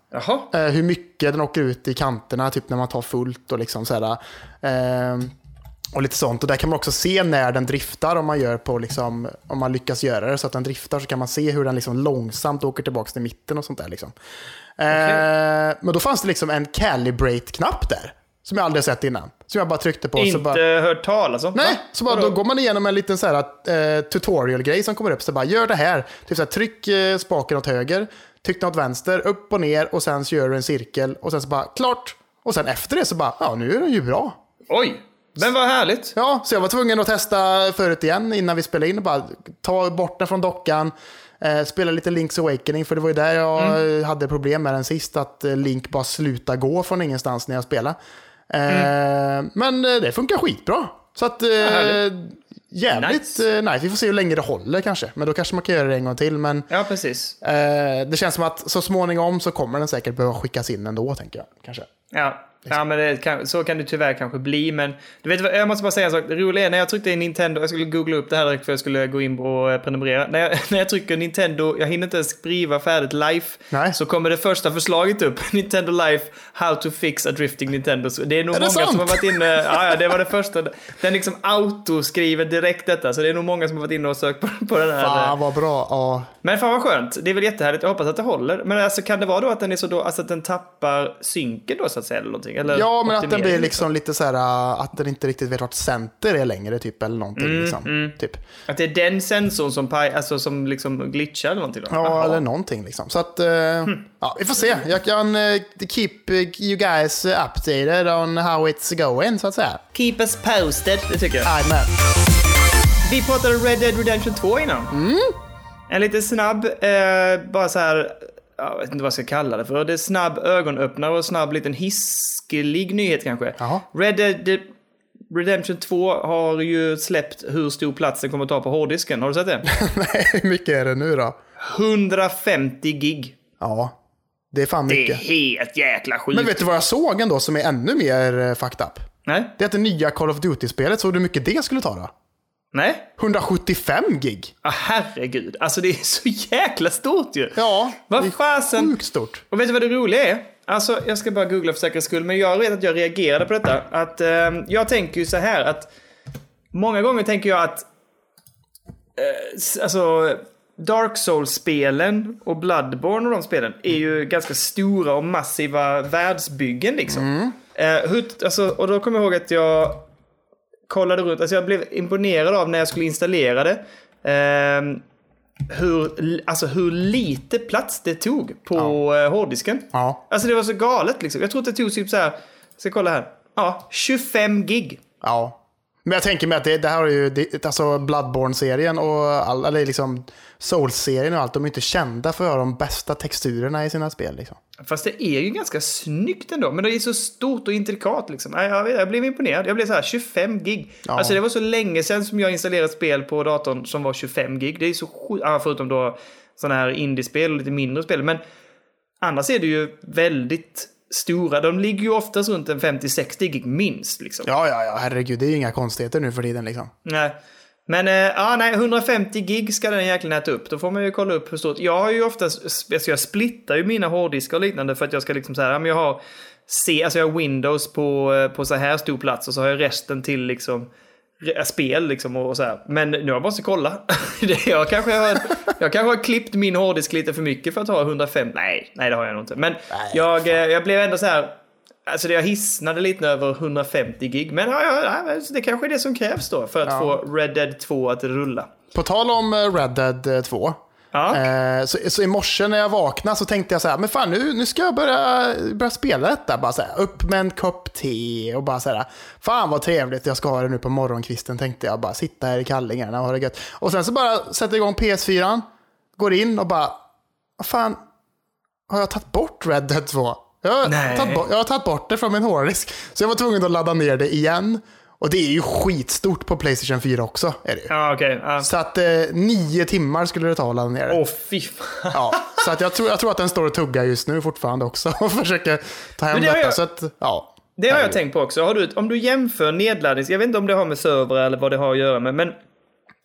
S1: Eh, hur mycket den åker ut i kanterna, typ när man tar fullt och liksom så här. Eh, och lite sånt. Och där kan man också se när den driftar om man, gör på liksom, om man lyckas göra det så att den driftar så kan man se hur den liksom långsamt åker tillbaka till mitten och sånt där. Liksom. Eh, men då fanns det liksom en calibrate-knapp där. Som jag aldrig sett innan. Som jag bara tryckte på.
S2: Inte
S1: så bara,
S2: hört talas om.
S1: Nej, så bara, då går man igenom en liten så här, eh, tutorial-grej som kommer upp. Så bara, gör det här. Typ så här, tryck eh, spaken åt höger, tryck den åt vänster, upp och ner och sen så gör du en cirkel och sen så bara klart. Och sen efter det så bara, ja nu är den ju bra.
S2: Oj, men vad härligt.
S1: Ja, så jag var tvungen att testa förut igen innan vi spelade in. Bara ta bort den från dockan, eh, spela lite Link's Awakening, för det var ju där jag eh, hade problem med den sist, att eh, Link bara slutade gå från ingenstans när jag spelade. Eh, Men eh, det funkar skitbra. Så att, jävligt
S2: Nice.
S1: nice. Vi får se hur länge det håller kanske. Men då kanske man kan göra det en gång till. Men
S2: Ja, precis.
S1: det känns som att så småningom så kommer den säkert behöva skickas in ändå, tänker jag. Kanske.
S2: Ja, ja men det kan, så kan det tyvärr kanske bli. Men du vet, vad, jag måste bara säga en sak. Det roliga är när jag tryckte in Nintendo, jag skulle googla upp det här direkt för jag skulle gå in och eh, prenumerera. När jag, när jag trycker Nintendo, jag hinner inte ens skriva färdigt Life,
S1: Nej.
S2: så kommer det första förslaget upp. Nintendo Life, how to fix a drifting Nintendo. Så det är nog
S1: Är det
S2: många som
S1: sant?
S2: har varit inne, ja, ja det var det första. Den liksom autoskriver direkt detta, så det är nog många som har varit inne och sökt på, på den här.
S1: Fan vad bra. Ja.
S2: Men fan vad skönt, det är väl jättehärligt, jag hoppas att det håller. Men alltså kan det vara då att den är så då, alltså att den tappar synken då så att säga eller någonting? Eller
S1: Ja, men att den blir liksom lite så här äh, att den inte riktigt vet vart center är längre typ eller någonting.
S2: Mm,
S1: liksom. typ.
S2: Att det är den sensorn som, paj, alltså, som liksom glitchar eller någonting då?
S1: Ja,
S2: Jaha.
S1: eller någonting liksom. Så att, eh,
S2: Hm.
S1: ja, vi får se. Jag kan eh, keep you guys updated on how it's going, så att säga.
S2: Keep us posted, det tycker jag.
S1: Jajamän.
S2: Vi pratade Red Dead Redemption 2 innan.
S1: Mm.
S2: En lite snabb, eh, bara så här, jag vet inte vad jag ska kalla det för. Det är snabb ögonöppnare och snabb liten hiskelig nyhet kanske.
S1: Jaha.
S2: Red Dead Redemption 2 har ju släppt hur stor plats den kommer att ta på hårddisken. Har du sett det?
S1: Nej, hur mycket är det nu då?
S2: 150 gig.
S1: Ja, det är fan
S2: Det är
S1: mycket.
S2: helt jäkla sjukt.
S1: Men vet du vad jag såg ändå som är ännu mer eh, fucked up?
S2: Nej?
S1: Det är att det nya Call of Duty-spelet, såg du hur mycket det skulle ta då?
S2: Nej?
S1: 175 gig!
S2: Ah, herregud. Alltså det är så jäkla stort ju.
S1: Ja,
S2: Vad
S1: det är
S2: fasen?
S1: sjukt stort.
S2: Och vet du vad det roliga är? Alltså, jag ska bara googla för säkerhets skull, men jag vet att jag reagerade på detta. Att, ehm, jag tänker ju så här att många gånger tänker jag att eh, alltså, Dark Souls-spelen och Bloodborne och de spelen är ju ganska stora och massiva världsbyggen liksom. Eh, hur, alltså, och då kommer jag ihåg att jag kollade runt, alltså jag blev imponerad av när jag skulle installera det. ehm, hur, alltså hur lite plats det tog på ja. hårddisken.
S1: Ja.
S2: Alltså det var så galet liksom. Jag tror att det tog typ så här, ska kolla här. Ja, 25 gig.
S1: Ja. Men jag tänker mig att det, det här är ju, det, alltså Bloodborne-serien och all, eller liksom Souls-serien och allt, de är inte kända för att ha de bästa texturerna i sina spel. Liksom.
S2: Fast det är ju ganska snyggt ändå. Men det är så stort och intrikat liksom. Jag, vet, jag blev imponerad. Jag blev så här 25 gig.
S1: Ja.
S2: Alltså det var så länge sedan som jag installerade spel på datorn som var 25 gig. Det är så sjukt. Förutom då sådana här indiespel och lite mindre spel. Men annars är det ju väldigt stora. De ligger ju oftast runt en 50-60 gig minst liksom.
S1: Ja, ja, ja, herregud, det är ju inga konstigheter nu för tiden liksom.
S2: Nej. Men eh, ja, nej, 150 gig ska den egentligen äta upp. Då får man ju kolla upp hur stort. Jag har ju oftast, alltså jag splittar ju mina hårddiskar och liknande för att jag ska liksom så här, men jag har C, alltså jag har Windows på, eh, på så här stor plats och så har jag resten till liksom re- spel liksom och så här. Men nu har jag kolla. Jag, kanske har, jag kanske har klippt min hårddisk lite för mycket för att ha 105. Nej, nej det har jag nog inte. Men jag, eh, jag blev ändå så här. Alltså jag hisnade lite över 150 gig. Men ja, ja, det kanske är det som krävs då för att
S1: Ja.
S2: få Red Dead 2 att rulla.
S1: På tal om eh, Red Dead eh, 2.
S2: Ja.
S1: Eh, så, så i morse när jag vaknade så tänkte jag så här, men fan nu, nu ska jag börja, börja spela detta. Bara så här, upp med en kopp te och bara så här, fan vad trevligt jag ska ha det nu på morgonkvisten tänkte jag. Bara sitta här i kallingarna och ha det gött. Och sen så bara sätter jag igång PS4, går in och bara, vad fan, har jag tagit bort Red Dead 2? Jag har, tagit bort, jag har tagit bort det från min hårddisk. Så jag var tvungen att ladda ner det igen. Och det är ju skitstort på Playstation 4 också. Är det.
S2: Ja, okej. Ja.
S1: Så att eh, nio timmar skulle det ta att ladda ner det.
S2: Åh, fy fan.
S1: Ja, så att jag, tror, jag tror att den står och tuggar just nu fortfarande också och försöker ta hem
S2: det
S1: detta.
S2: jag-
S1: Så att, ja.
S2: Det har jag tänkt på också. Du, om du jämför nedladdnings... Jag vet inte om det har med server eller vad det har att göra med, men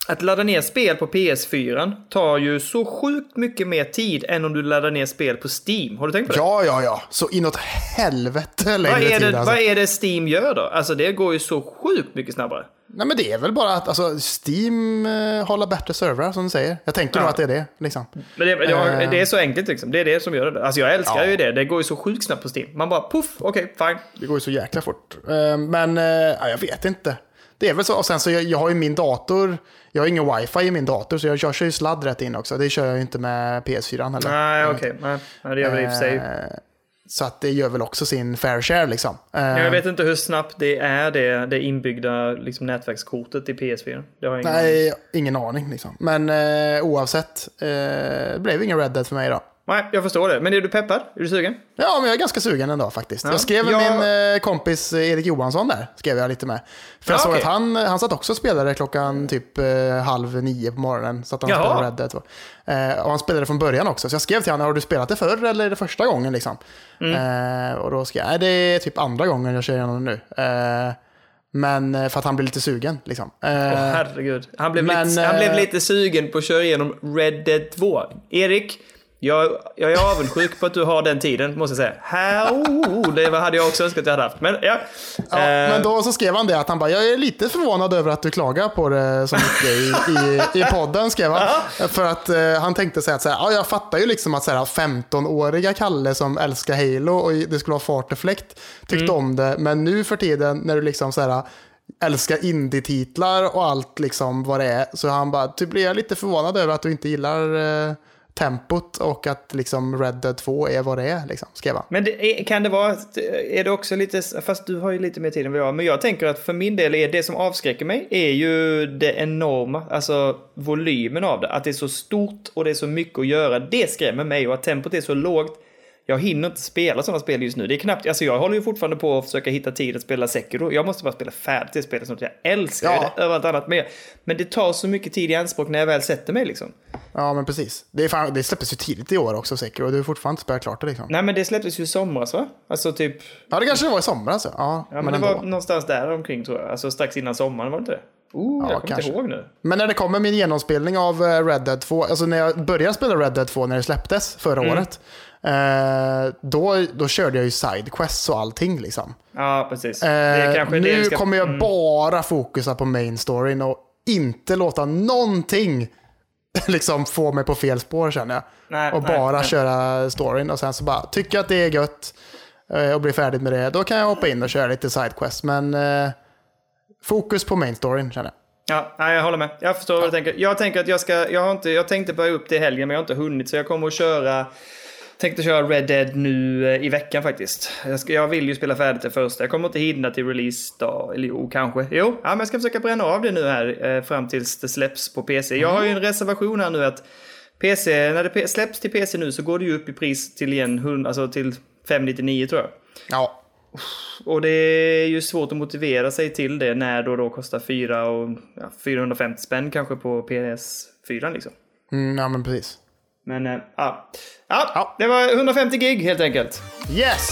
S2: att ladda ner spel på PS4 tar ju så sjukt mycket mer tid än om du laddar ner spel på Steam. Har du tänkt på det?
S1: Ja, ja, ja. Så inåt helvete längre
S2: vad, är
S1: tid
S2: det
S1: alltså.
S2: vad är det Steam gör då? Alltså det går ju så sjukt mycket snabbare.
S1: Nej, men det är väl bara att alltså, Steam eh, håller bättre servrar som du säger. Jag tänker
S2: Ja.
S1: nog att det är det. Liksom.
S2: Men det, har-
S1: Eh.
S2: det är så enkelt liksom. Det är det som gör det. Alltså jag älskar
S1: Ja.
S2: ju det. Det går ju så sjukt snabbt på Steam. Man bara puff, okej, fine.
S1: Det går ju så jäkla fort. Eh, Men ja, jag vet inte. Det är väl så. Och sen så jag, jag har ju min dator. Jag har ingen wifi i min dator så jag, kör ju sladd rätt in också. Det kör jag ju inte med PS4 heller.
S2: Nej, okej. Nej, nej, det gör väl i och för sig.
S1: Eh, Så att det gör väl också sin fair share liksom. Eh,
S2: Jag vet inte hur snabbt det är det, det inbyggda liksom, nätverkskortet i PS4. Det har jag ingen aning.
S1: Nej, ingen aning liksom. Men eh, oavsett, eh, det blev ingen Red Dead för mig då.
S2: Nej, jag förstår det. Men är du peppad? Är du sugen?
S1: Ja, men jag är ganska sugen ändå faktiskt.
S2: Ja.
S1: Jag skrev med
S2: Jag-
S1: min eh, kompis Erik Johansson där, skrev jag lite med. För jag
S2: Ja,
S1: såg
S2: okej.
S1: att han, han satt också och spelade klockan typ eh, halv nio på morgonen. Så att han
S2: Jaha.
S1: spelade Red Dead 2. Eh, och han spelade från början också. Så jag skrev till honom, har du spelat det förr eller är det första gången liksom?
S2: Mm.
S1: Eh, och då skrev jag, nej det är typ andra gången jag kör igenom det nu. Eh, men eh, för att han blev lite sugen liksom. Eh,
S2: Åh, herregud. Han blev,
S1: men,
S2: lite, han
S1: eh,
S2: blev lite sugen på att köra igenom Red Dead 2. Erik, jag, jag är avundsjuk på att du har den tiden, måste jag säga. Här, oh, det hade jag också önskat att jag hade haft. Men ja.
S1: Ja,
S2: Eh,
S1: men då så skrev han det att han bara, jag är lite förvånad över att du klagar på det så mycket i, i, i podden, skrev han. För att eh, han tänkte säga att så här, ja, jag fattar ju liksom att så här, 15-åriga Kalle som älskar Halo och det skulle vara fart och fläkt tyckte om det. Men nu för tiden när du liksom så här, älskar indie-titlar och allt liksom vad det är. Så han bara, typ blir jag lite förvånad över att du inte gillar eh, tempot och att liksom Red Dead 2 är vad det är, liksom, skrev han.
S2: Men det kan det vara, är det också lite, fast du har ju lite mer tid än vad jag har, men jag tänker att för min del är det som avskräcker mig är ju det enorma, alltså volymen av det. Att det är så stort och det är så mycket att göra, det skrämmer mig och att tempot är så lågt. Jag hinner inte spela sådana spel just nu. Det är knappt, alltså jag håller ju fortfarande på att försöka hitta tid att spela Sekiro. Jag måste bara spela färdigt det spelet snart. Jag älskar
S1: Ja.
S2: det över allt annat mer. Men det tar så mycket tid i anspråk när jag väl sätter mig liksom.
S1: Ja, men precis. Det, är fan, det släpptes ju tidigt i år också säkert och du har fortfarande inte spelat klart det liksom.
S2: Nej men det släpptes ju i somras va? Alltså typ
S1: Ja, det kanske det var i somras. Ja, ja,
S2: Ja, men,
S1: men,
S2: det
S1: ändå.
S2: var någonstans där omkring tror jag. Alltså strax innan sommaren, var det inte det? Oh,
S1: Ja,
S2: jag kommer
S1: kanske.
S2: inte ihåg nu.
S1: Men när det kommer min genomspelning av eh, Red Dead 2, alltså när jag började spela Red Dead 2 när det släpptes förra
S2: Mm.
S1: året, eh, då, då körde jag ju sidequests och allting liksom.
S2: Ja, precis.
S1: Eh, nu
S2: ska... Mm.
S1: kommer jag bara fokusa på main storyn och inte låta någonting liksom få mig på fel spår känner jag.
S2: Nej,
S1: och
S2: nej,
S1: bara
S2: nej.
S1: köra storyn och sen så bara, tycker jag att det är gött eh, och blir färdig med det, då kan jag hoppa in och köra lite sidequest. Men eh, fokus på main storyn känner jag.
S2: Ja, nej, jag håller med. Jag förstår vad du tänker. Jag tänker att jag ska... Jag, har inte, jag tänkte börja upp det i helgen, men jag har inte hunnit. Så jag kommer att köra... Tänkte köra Red Dead nu eh, i veckan faktiskt. Jag, ska, jag vill ju spela färdigt det första. Jag kommer inte hinna till release dag. Eller jo, kanske. Jo, ja, men jag ska försöka bränna av det nu här eh, fram tills det släpps på PC. Jag har ju en reservation här nu att PC, när det släpps till PC nu så går det ju upp i pris till igen, 100, alltså till 599 tror jag.
S1: Ja,
S2: Och det är ju svårt att motivera sig till det när det då kostar 4 och, ja, 450 spänn kanske på PS4 liksom.
S1: mm, ja men precis.
S2: Men äh, ja. ja,
S1: Ja.
S2: det var 150 gig helt enkelt.
S1: Yes!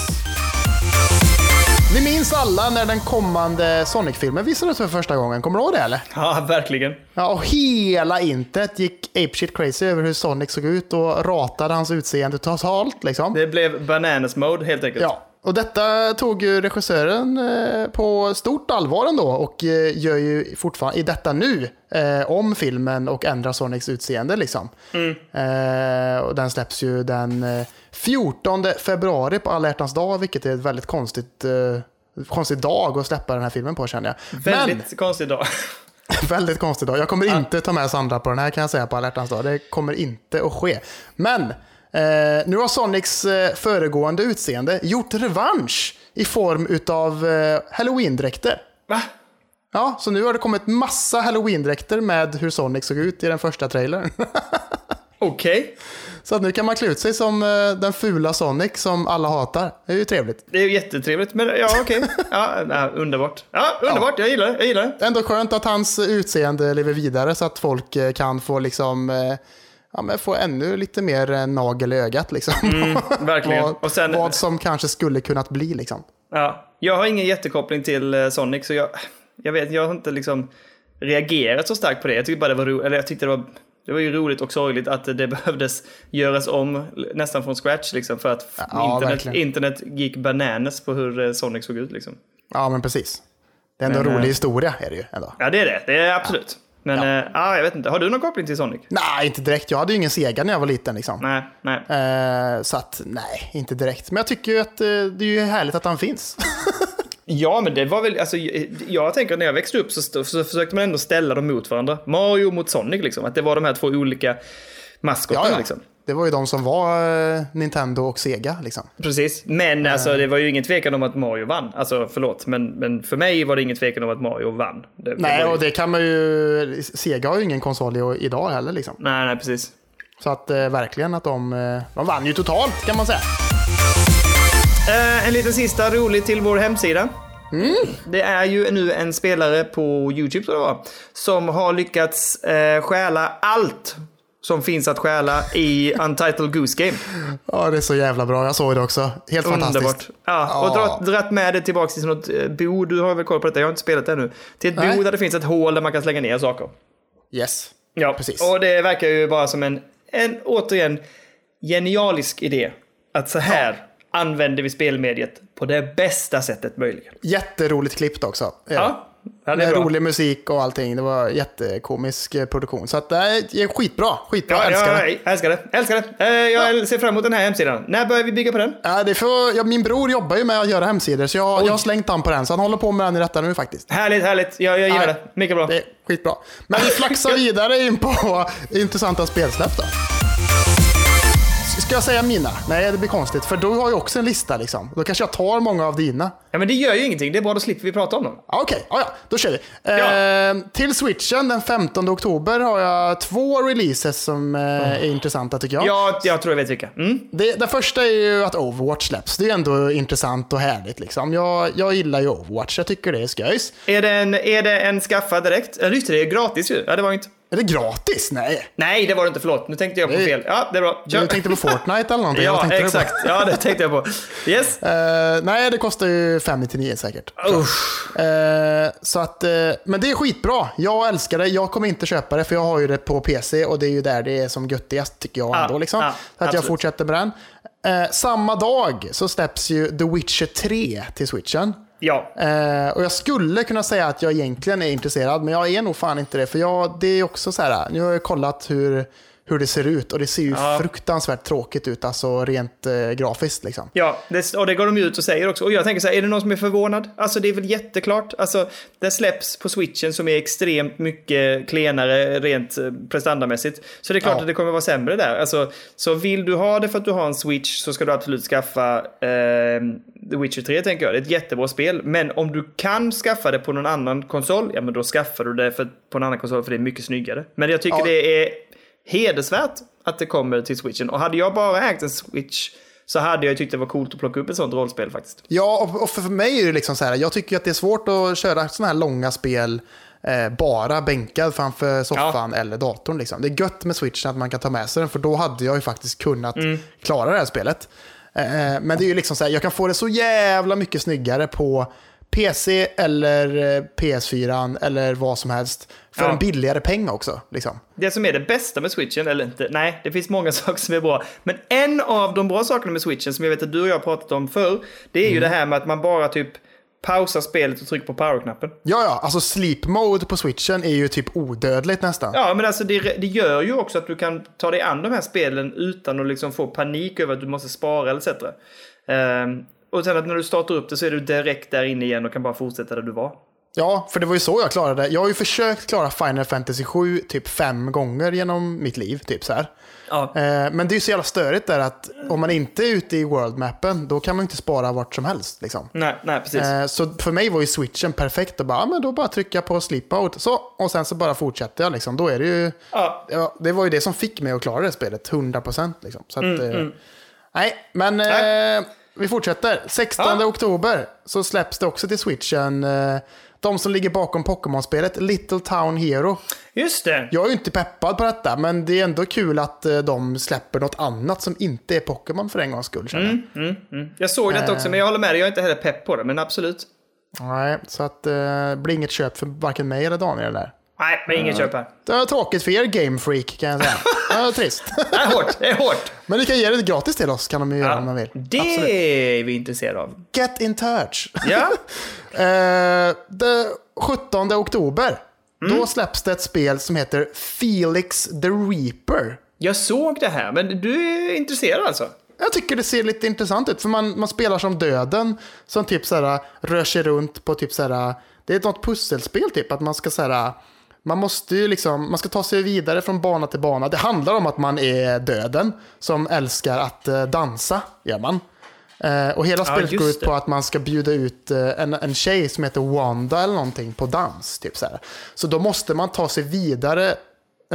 S1: Vi minns alla när den kommande Sonic-filmen visades för första gången. Kommer du ihåg det eller?
S2: Ja, verkligen.
S1: Ja, och hela internet gick apeshit crazy över hur Sonic såg ut och ratade hans utseende totalt liksom.
S2: Det blev bananas mode helt enkelt.
S1: Ja, och detta tog ju regissören eh, på stort allvar ändå och eh, gör ju fortfarande i detta nu eh, om filmen och ändrar Sonics utseende liksom. Eh, och den släpps ju den eh, 14 februari på alla hjärtans dag, vilket är ett väldigt konstigt, eh, konstig dag att släppa den här filmen på känner jag.
S2: Väldigt konstig dag.
S1: Men, väldigt konstig dag. Jag kommer inte ta med Sandra på den här kan jag säga på alla hjärtans dag. Det kommer inte att ske. Men eh, nu har Sonics eh, föregående utseende gjort revansch i form utav eh, halloween-dräkter.
S2: Va?
S1: Ja, så nu har det kommit massa halloween-dräkter med hur Sonic såg ut i den första trailern.
S2: Okej.
S1: så att nu kan man klä ut sig som eh, den fula Sonic som alla hatar. Det är ju trevligt.
S2: Det är ju jättetrevligt, men ja okej. Ja, nej, underbart. Ja, underbart. Jag gillar det. Jag gillar det.
S1: Ändå skönt att hans utseende lever vidare så att folk eh, kan få liksom eh, Ja, men få ännu lite mer eh, nagel i ögat liksom.
S2: verkligen.
S1: vad,
S2: Och sen-
S1: vad som kanske skulle kunnat bli liksom.
S2: Ja, jag har ingen jättekoppling till eh, Sonic, så jag, jag vet, jag har inte liksom reagerat så starkt på det. Jag tyckte bara det var roligt, eller jag tyckte det var, det var ju roligt och sorgligt att det behövdes göras om nästan från scratch liksom för att
S1: Ja,
S2: internet,
S1: verkligen.
S2: internet gick bananas på hur eh, Sonic såg ut liksom.
S1: Ja, men precis. Det är ändå en
S2: Men,
S1: rolig
S2: eh,
S1: historia är det ju ändå.
S2: Ja, det är det. Det är absolut. Men ja. ja, jag vet inte. Har du någon koppling till Sonic?
S1: Nej, inte direkt. Jag hade ju ingen Sega när jag var liten liksom.
S2: Nej, nej.
S1: Eh, så att, nej, inte direkt. Men jag tycker ju att eh, det är ju härligt att han finns.
S2: Ja, men det var väl, alltså, jag- tänker att när jag växte upp så, så försökte man ändå ställa dem mot varandra. Mario mot Sonic liksom. Att det var de här två olika maskotarna
S1: ja, ja.
S2: liksom.
S1: Det var ju de som var eh, Nintendo och Sega liksom.
S2: Precis, men alltså, det var ju ingen tvekan om att Mario vann. Alltså förlåt, men, men för mig var det ingen tvekan om att Mario vann. Det, det
S1: Nej,
S2: var ju...
S1: och det kan man ju... Sega har ju ingen konsol idag heller liksom.
S2: Nej, nej, precis.
S1: Så att eh, verkligen att de, eh, de vann ju totalt kan man säga.
S2: Eh, en liten sista rolig till vår hemsida.
S1: Mm.
S2: Det är ju nu en spelare på YouTube tror jag det var, som har lyckats eh, stjäla allt som finns att stjäla i Untitled Goose Game.
S1: Ja, det är så jävla bra. Jag såg det också. Helt fantastiskt.
S2: Underbart. Ja, och
S1: Ja.
S2: dratt, dratt med det tillbaka till något eh, bo, du har väl koll på detta, jag har inte spelat det ännu. Till ett
S1: Nej.
S2: bo där det finns ett hål där man kan slänga ner saker.
S1: Yes.
S2: Ja,
S1: Precis.
S2: och det verkar ju bara som en, en återigen, genialisk idé. Att så här använder vi spelmediet på det bästa sättet möjligen.
S1: Jätteroligt klippt också.
S2: Ja, ja det är
S1: Med rolig musik och allting. Det var jättekomisk eh, produktion. Så att det är skitbra. Skitbra.
S2: Ja,
S1: älskar
S2: ja,
S1: det.
S2: älskar det. Älskar det. Eh, jag ser fram emot den här hemsidan. När börjar vi bygga på den?
S1: Ja, det får, ja, min bror jobbar ju med att göra hemsidor, så jag, jag har slängt han på den. Så han håller på med den i detta nu faktiskt.
S2: Härligt, härligt. Jag, jag gillar
S1: Ja.
S2: det. Mycket bra.
S1: Det är skitbra. Men vi flaxar vidare in på intressanta spelsläpp då. Ska jag säga mina? Nej, det blir konstigt. För du har ju också en lista liksom. Då kanske jag tar många av dina.
S2: Ja, men det gör ju ingenting. Det är bara då slipper vi prata om dem.
S1: Ja, Okej, ja, ja, då kör vi.
S2: Ja.
S1: Eh, till switchen den 15 oktober har jag två releases som eh, är intressanta tycker jag.
S2: Ja, jag tror jag vet vilka. Mm.
S1: Det, det första är ju att Overwatch släpps. Det är ändå intressant och härligt. Liksom. Jag, jag gillar ju Overwatch, jag tycker det är sköjs.
S2: Är, det en, är det en skaffa direkt? Ja, just det. Det är gratis ju. Ja, det var inte.
S1: Är det gratis? Nej.
S2: Nej, det var det inte. Förlåt. Nu tänkte jag på
S1: Nej.
S2: fel. Ja, det är bra. Kör.
S1: Du tänkte på Fortnite eller någonting?
S2: Ja, exakt. Ja, det tänkte jag på. Yes.
S1: Eh, nej, det kostar ju 599 säkert.
S2: Usch.
S1: Eh, så att, eh, men det är skitbra. Jag älskar det. Jag kommer inte köpa det för jag har ju det på PC och det är ju där det är som göttigast tycker jag
S2: Ja,
S1: ändå. Liksom. så att jag
S2: absolut.
S1: fortsätter med den. Samma dag så släpps ju The Witcher 3 till switchen.
S2: Ja.
S1: Eh, och jag skulle kunna säga att jag egentligen är intresserad, men jag är nog fan inte det. För jag, det är också så här, nu har jag kollat hur, hur det ser ut och det ser ju
S2: Ja.
S1: fruktansvärt tråkigt ut, alltså rent eh, grafiskt liksom.
S2: Ja, det, och det går de ju ut och säger också. Och jag tänker så här, är det någon som är förvånad? Alltså det är väl jätteklart. Alltså, det släpps på switchen som är extremt mycket klenare rent eh, prestandamässigt. Så det är klart
S1: Ja.
S2: att det kommer vara sämre där. Alltså, så vill du ha det för att du har en switch så ska du absolut skaffa eh, The Witcher 3 tänker jag. Det är ett jättebra spel. Men om du kan skaffa det på någon annan konsol, ja men då skaffar du det för, på en annan konsol för det är mycket snyggare. Men jag tycker
S1: Ja.
S2: det är hedersvärt att det kommer till switchen. Och hade jag bara ägt en switch så hade jag tyckt det var coolt att plocka upp ett sånt rollspel faktiskt.
S1: Ja, och, för mig är det liksom så här, jag tycker att det är svårt att köra sådana här långa spel eh, bara bänkad framför soffan eller datorn. Liksom. Det är gött med switchen att man kan ta med sig den, för då hade jag ju faktiskt kunnat
S2: Mm.
S1: klara det här spelet. Eh, men det är ju liksom så här, jag kan få det så jävla mycket snyggare på PC eller eh, PS4 eller vad som helst. För
S2: Ja.
S1: en billigare peng också. Liksom.
S2: Det som är det bästa med switchen, eller inte, nej, det finns många saker som är bra. Men en av de bra sakerna med switchen, som jag vet att du och jag har pratat om förr, det är ju det här med att man bara typ pausar spelet och trycker på powerknappen.
S1: Ja, ja, alltså sleep mode på switchen är ju typ odödligt nästan.
S2: Ja, men alltså det, det gör ju också att du kan ta dig an de här spelen utan att liksom få panik över att du måste spara etc. och sen att när du startar upp det så är du direkt där inne igen och kan bara fortsätta där du var.
S1: Ja, för det var ju så jag klarade det. Jag har ju försökt klara Final Fantasy 7 typ fem gånger genom mitt liv. Typ så här.
S2: Ja.
S1: Eh, men det är ju så jävla störigt där att om man inte är ute i worldmappen, då kan man ju inte spara vart som helst. Liksom.
S2: Nej, nej, precis.
S1: Eh, så för mig var ju switchen perfekt och bara, men då bara trycka på sleep mode. Så, och sen så bara fortsätter jag liksom. Då är det ju,
S2: Ja.
S1: ja, det var ju det som fick mig att klara det spelet, 100%. Liksom. Så att,
S2: Mm,
S1: eh, Nej, men
S2: Nej.
S1: eh, vi fortsätter. 16
S2: Ja.
S1: oktober så släpps det också till switchen. Eh, de som ligger bakom Pokémon-spelet, Little Town Hero.
S2: Just det.
S1: Jag är ju inte peppad på detta, men det är ändå kul att eh, de släpper något annat som inte är Pokémon för en gångs skull. jag.
S2: Jag såg det
S1: Eh.
S2: också, men jag håller med dig. Jag är inte heller pepp på det, men absolut.
S1: Nej, så att eh, det blir inget köp för varken mig eller Daniel där.
S2: Nej, men ingen köp här.
S1: Det är tråkigt för er Game Freak kan jag säga. Ja, trist.
S2: Det är hårt, det är hårt.
S1: Men ni kan ge det gratis till oss kan de ju göra om de vill.
S2: Det
S1: Absolut.
S2: är vi intresserade av.
S1: Get in touch.
S2: Ja,
S1: Eh, det 17 oktober,
S2: Mm.
S1: då släpps det ett spel som heter Felix the Reaper.
S2: jag såg det här, men du är intresserad alltså?
S1: Jag tycker det ser lite intressant ut, för man, man spelar som döden som typ såhär, rör sig runt på typ såhär, det är något pusselspel typ, att man ska såhär, man måste ju liksom, man ska ta sig vidare från bana till bana. Det handlar om att man är döden som älskar att eh, dansa, gör man. Eh, och hela spelet
S2: just
S1: går ut på att man ska bjuda ut eh, en, en tjej som heter Wanda eller någonting på dans. Typ så, här. så då måste man ta sig vidare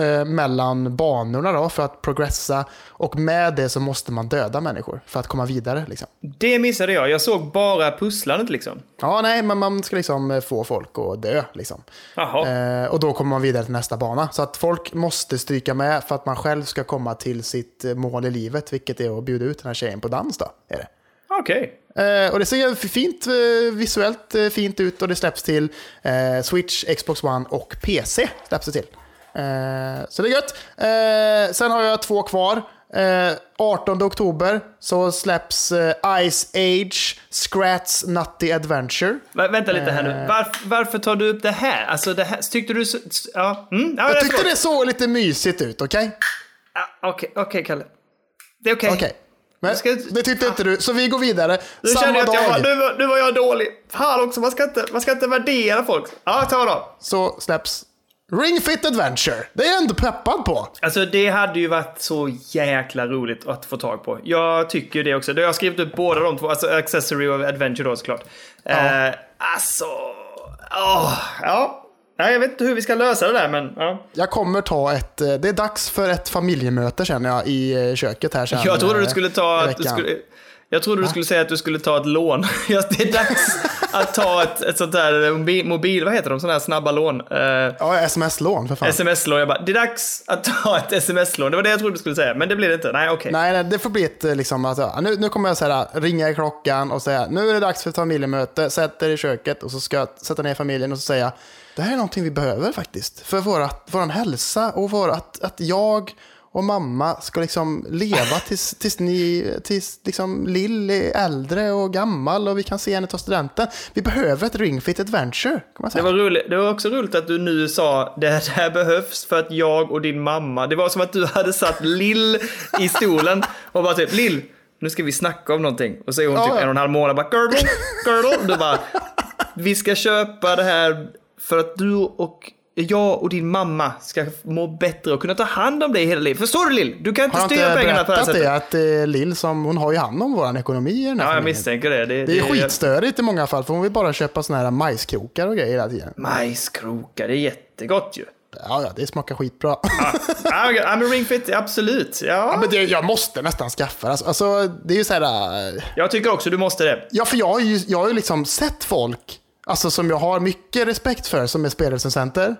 S1: eh, mellan banorna då för att progressa. Och med det så måste man döda människor för att komma vidare. Liksom.
S2: Det missade jag. Jag såg bara pusslandet liksom.
S1: Ja, nej, men man ska liksom eh, få folk att dö. Liksom. Eh, och då kommer man vidare till nästa bana. Så att folk måste stryka med för att man själv ska komma till sitt eh, mål i livet, vilket är att bjuda ut den här tjejen på dans. Då, är det.
S2: Okej.
S1: Eh, och det ser fint, visuellt fint ut och det släpps till eh, Switch, Xbox One och PC. Släpps det till. Eh, så det är gött. Eh, sen har jag två kvar. Eh, 18 oktober så släpps eh, Ice Age Scrats Nutty Adventure.
S2: Vä- Vänta lite här
S1: Eh.
S2: nu. Varför, varför tar du upp det här? Alltså, det här, tyckte du så... Ja, mm, ja
S1: Jag tyckte
S2: förlåt.
S1: det såg lite mysigt ut, okej?
S2: Ja, Okej, okej Kalle. Det är okej.
S1: Okej. Men
S2: ska-
S1: det tyckte inte du, så vi går vidare.
S2: Nu
S1: Samma
S2: jag att jag var,
S1: dag
S2: nu, var, nu var jag dålig. Fan också, man ska inte, man ska inte värdera folk. Ja, ta då.
S1: så släpps Ring Fit Adventure. Det är jag ändå peppad på.
S2: Alltså det hade ju varit så jäkla roligt att få tag på. Jag tycker det också. Jag har skrivit upp båda de två, alltså Accessory och Adventure då såklart. Eh, alltså... åh, ja. Nej, jag vet inte hur vi ska lösa det där men... Ja.
S1: Jag kommer ta ett, eh, det är dags för ett familjemöte känner jag i eh, köket här sen.
S2: Jag trodde du
S1: eh,
S2: skulle ta... Du skulle, jag trodde du skulle säga att du skulle ta ett lån. Det är dags att ta ett, ett sånt där mobil. Vad heter de? Sådana här snabba lån. Eh,
S1: Ja, sms-lån för fan.
S2: Sms-lån. Jag bara, det är dags att ta ett sms-lån. Det var det jag trodde du skulle säga, men det blir det inte. Nej, okej.
S1: Nej, nej, det får bli ett eh, liksom, ja, nu, nu kommer jag säga ringa i klockan och säga nu är det dags för ett familjemöte, sätt er i köket och så ska jag sätta ner familjen och så säga det här är någonting vi behöver faktiskt. För vårat, våran hälsa och vår, att, att jag och mamma ska liksom leva tills, tills ni, tills liksom Lill är äldre och gammal och vi kan se henne ta studenten. Vi behöver ett ringfit adventure, kan man
S2: Det var, roligt. det var också roligt att du nu sa det här behövs för att jag och din mamma, det var som att du hade satt Lill i stolen och bara typ Lill, nu ska vi snacka om någonting. Och så är hon
S1: Ja,
S2: typ
S1: ja.
S2: en och en halv månad bara girdle, girdle. Du bara, vi ska köpa det här för att du och jag och din mamma ska må bättre och kunna ta hand om dig hela livet. Förstår du Lill? Du kan inte
S1: Har jag
S2: styra
S1: inte
S2: pengarna på det här sättet.
S1: det? Att eh, Lill, som, hon har ju hand om vår ekonomi i den här
S2: Ja, jag misstänker det. Det,
S1: Det är skitstörigt i många fall, för hon vill bara köpa såna här majskrokar och grejer hela tiden.
S2: Majskrokar, det är jättegott ju.
S1: Ja, ja, det smakar skitbra.
S2: Ja, ja, men ringfit, absolut. Ja.
S1: Men det, jag måste nästan skaffa det. Alltså, alltså, det är ju så här... äh,
S2: Jag tycker också du måste det.
S1: Ja, för jag har ju, jag har ju liksom sett folk Alltså som jag har mycket respekt för som är spelrecensenter.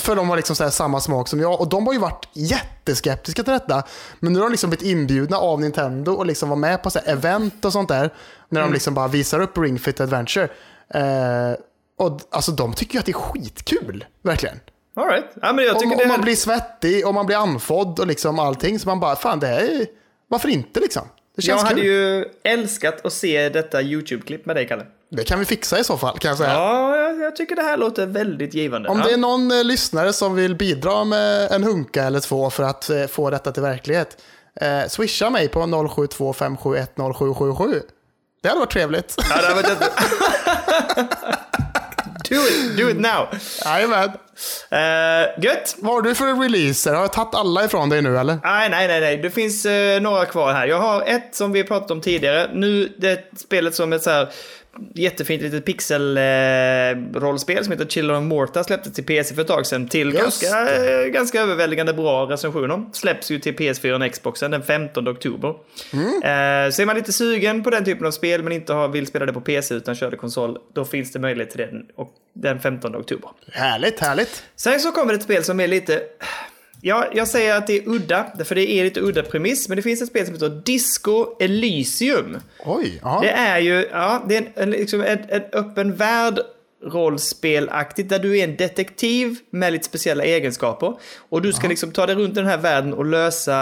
S1: För de har liksom så här samma smak som jag. Och de har ju varit jätteskeptiska till detta. Men nu har de liksom blivit inbjudna av Nintendo och liksom var med på så här event och sånt där. När de liksom bara visar upp Ring Fit Adventure. Eh, och alltså de tycker ju att det är skitkul. Verkligen.
S2: All right. ja, men jag
S1: Om,
S2: tycker
S1: om
S2: det
S1: man blir svettig och man blir andfådd och liksom allting. Så man bara, fan det här är... Varför inte liksom? Det
S2: Jag
S1: känns
S2: hade
S1: kul.
S2: ju älskat att se detta YouTube-klipp med dig, Kalle.
S1: Det kan vi fixa i så fall kan jag säga.
S2: Ja, jag, jag tycker det här låter väldigt givande.
S1: Om
S2: ja.
S1: det är någon eh, lyssnare som vill bidra med en hunka eller två för att eh, få detta till verklighet. Eh, swisha mig på 0725710777. Det hade varit trevligt.
S2: Ja, det var inte... do it, do it now.
S1: Jajamän.
S2: Uh, gött.
S1: Vad har du för releaser? Har jag tagit alla ifrån dig nu eller?
S2: Nej, nej, nej, nej. Det finns eh, några kvar här. Jag har ett som vi pratat om tidigare. Nu, det spelet som ett så här jättefint litet pixel-rollspel som heter Children of Morta släpptes till PC för ett tag sedan till
S1: Just
S2: ganska, ganska överväldigande bra recensioner. Släpps ju till PS4 och Xboxen den 15 oktober.
S1: Mm.
S2: Eh, så är man lite sugen på den typen av spel men inte vill spela det på PC utan kör det konsol, då finns det möjlighet till den och den 15 oktober.
S1: Härligt, härligt.
S2: Sen så kommer det ett spel som är lite... Ja, jag säger att det är udda, för det är lite udda premiss, men det finns ett spel som heter Disco Elysium.
S1: Oj, ja.
S2: Det är ju, ja, det är en, en, liksom en, en öppen värld rollspelaktigt där du är en detektiv med lite speciella egenskaper. Och du ska liksom ta dig runt den här världen och lösa,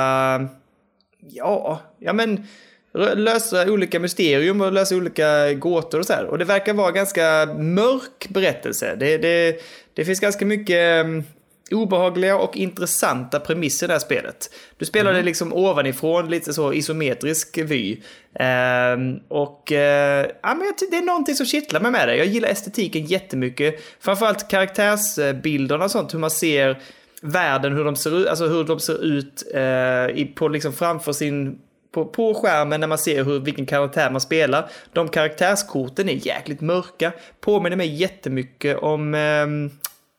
S2: ja, ja men lösa olika mysterium och lösa olika gåtor och så här. Och det verkar vara ganska mörk berättelse. Det, det, det finns ganska mycket um, obehagliga och intressanta premisser i det här spelet. Du spelar det liksom ovanifrån, lite så isometrisk vy. Ehm, och eh, ja, men det är någonting som kittlar mig med det. Jag gillar estetiken jättemycket. Framförallt karaktärsbilderna och sånt, hur man ser världen, hur de ser ut, alltså hur de ser ut i, på liksom framför sin på, på skärmen när man ser hur, vilken karaktär man spelar. De karaktärskorten är jäkligt mörka. Påminner mig jättemycket om... ehm,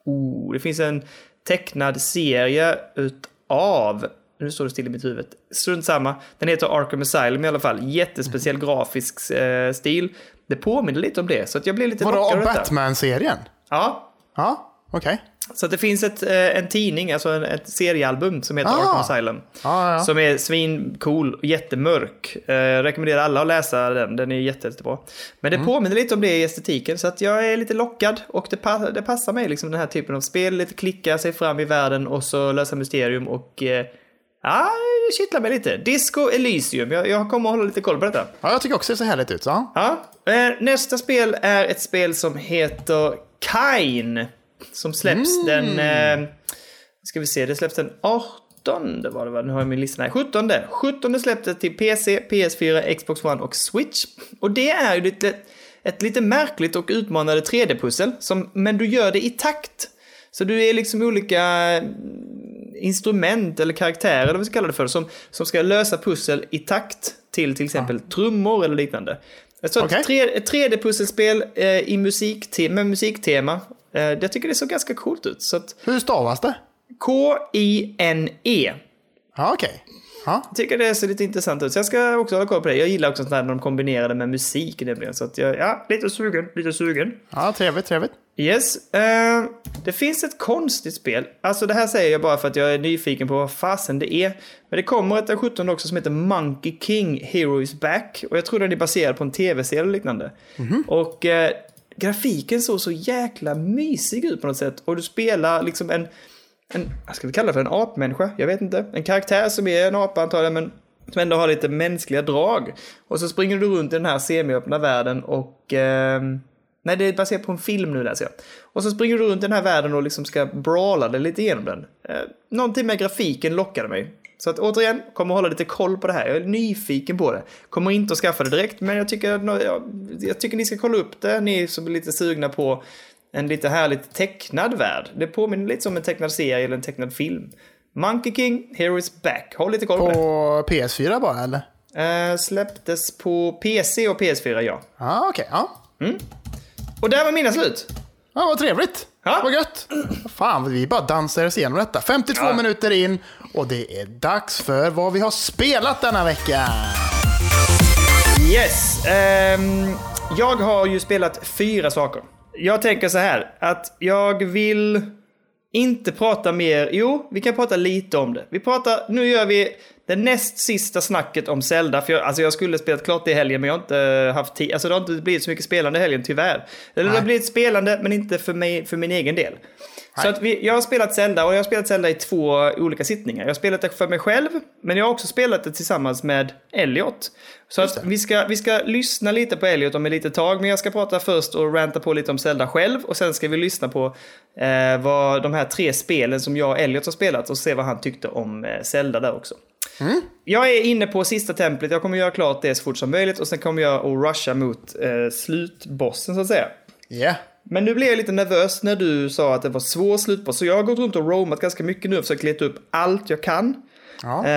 S2: oh, det finns en tecknad serie utav, nu står det still i mitt huvud, strunt samma, den heter Arkham Asylum i alla fall, jättespeciell grafisk eh, stil. Det påminner lite om det, så att jag blev lite
S1: Vadå, av. Batman-serien?
S2: Ja,
S1: Ja, okej.
S2: Så det finns ett, eh, en tidning, alltså en, ett seriealbum som heter
S1: Ah.
S2: Arkham Asylum.
S1: Ja, ja.
S2: Som är svincool och jättemörk. Eh, Jag rekommenderar alla att läsa den, den är jätte, jättebra. Men
S1: Mm.
S2: det påminner lite om det i estetiken, så att jag är lite lockad. Och det, pa- det passar mig, liksom den här typen av spel. Lite klicka sig fram i världen och så lösa mysterium och... Eh, ja, det kittlar mig lite. Disco Elysium, jag, jag kommer att hålla lite koll på detta.
S1: Ja, jag tycker också det ser härligt ut. Så.
S2: Ja. Eh, nästa spel är ett spel som heter Kain. Som släpps den... Eh, ska vi se, det släpps den 18 var det va? Nu har jag min lista här. 17. 17 släpptes till PC, PS4, Xbox One och Switch. Och det är ju lite, ett lite märkligt och utmanande 3D-pussel. Som, men du gör det i takt. Så du är liksom olika instrument eller karaktärer, eller vad vi ska kalla det för, som, som ska lösa pussel i takt till till exempel trummor eller liknande. Ett, tre, ett 3D-pusselspel eh, i musik, med musiktema. Eh, jag tycker det såg ganska coolt ut. Så att
S1: Hur stavas det?
S2: K-I-N-E.
S1: Ja, okej. Ja.
S2: Jag tycker det ser lite intressant ut. Så jag ska också hålla koll på det. Jag gillar också sånt här när de kombinerar det med musik nämligen. Så att jag, ja, lite sugen, lite sugen.
S1: ja, trevligt, trevligt.
S2: Yes. eh, det finns ett konstigt spel. Alltså det här säger jag bara för att jag är nyfiken på vad fasen det är. Men det kommer ett den 17 också som heter Monkey King Hero is Back. Och jag tror den är baserad på en tv-serie eller liknande. Och eh, grafiken såg så jäkla mysig ut på något sätt. Och du spelar liksom en, en vad ska vi kalla det för, en apmänniska? Jag vet inte. En karaktär som är en apa antagligen, men som ändå har lite mänskliga drag. Och så springer du runt i den här semiöppna världen och... Eh, Nej, det är baserat på en film nu läser jag. Och så springer du runt i den här världen och liksom ska brawla dig lite igenom den. Eh, någonting med grafiken lockade mig. Så att återigen, kommer hålla lite koll på det här. Jag är nyfiken på det. Kommer inte att skaffa det direkt, men jag tycker, jag, jag tycker ni ska kolla upp det, ni som är lite sugna på en lite härligt tecknad värld. Det påminner lite som en tecknad serie eller en tecknad film. Monkey King, Here is back. Håll lite koll på,
S1: På PS4 bara, eller?
S2: det. Eh, släpptes på PC och PS4, ja.
S1: Ja, okej. Ja.
S2: Och där var mina slut.
S1: ja, vad trevligt.
S2: Ja.
S1: Vad gött. Fan, vi bara dansar oss igenom detta. 52
S2: Ja.
S1: minuter in och det är dags för vad vi har spelat denna vecka.
S2: Yes. Um, jag har ju spelat fyra saker. Jag tänker så här att jag vill inte prata mer. Jo, vi kan prata lite om det. Vi pratar, nu gör vi det näst sista snacket om Zelda. För jag, alltså jag skulle spelat klart det i helgen, men jag har inte haft tid. Alltså det har inte blivit så mycket spelande i helgen, tyvärr. Eller det har
S1: Nej.
S2: blivit spelande, men inte för, mig, för min egen del. Så att vi, jag har spelat Zelda och jag har spelat Zelda i två olika sittningar. Jag har spelat det för mig själv, men jag har också spelat det tillsammans med Elliot. Så att vi ska, vi ska lyssna lite på Elliot om ett litet tag, men jag ska prata först och ranta på lite om Zelda själv. Och sen ska vi lyssna på eh, vad de här tre spelen som jag och Elliot har spelat och se vad han tyckte om eh, Zelda där också. Jag är inne på sista templet, jag kommer göra klart det så fort som möjligt och sen kommer jag att rusha mot eh, slutbossen så att säga.
S1: Ja.
S2: Men nu blev jag lite nervös när du sa att det var svår slutboss. Så jag har gått runt och roamat ganska mycket nu och försökt leta upp allt jag kan.
S1: Ja.
S2: Eh,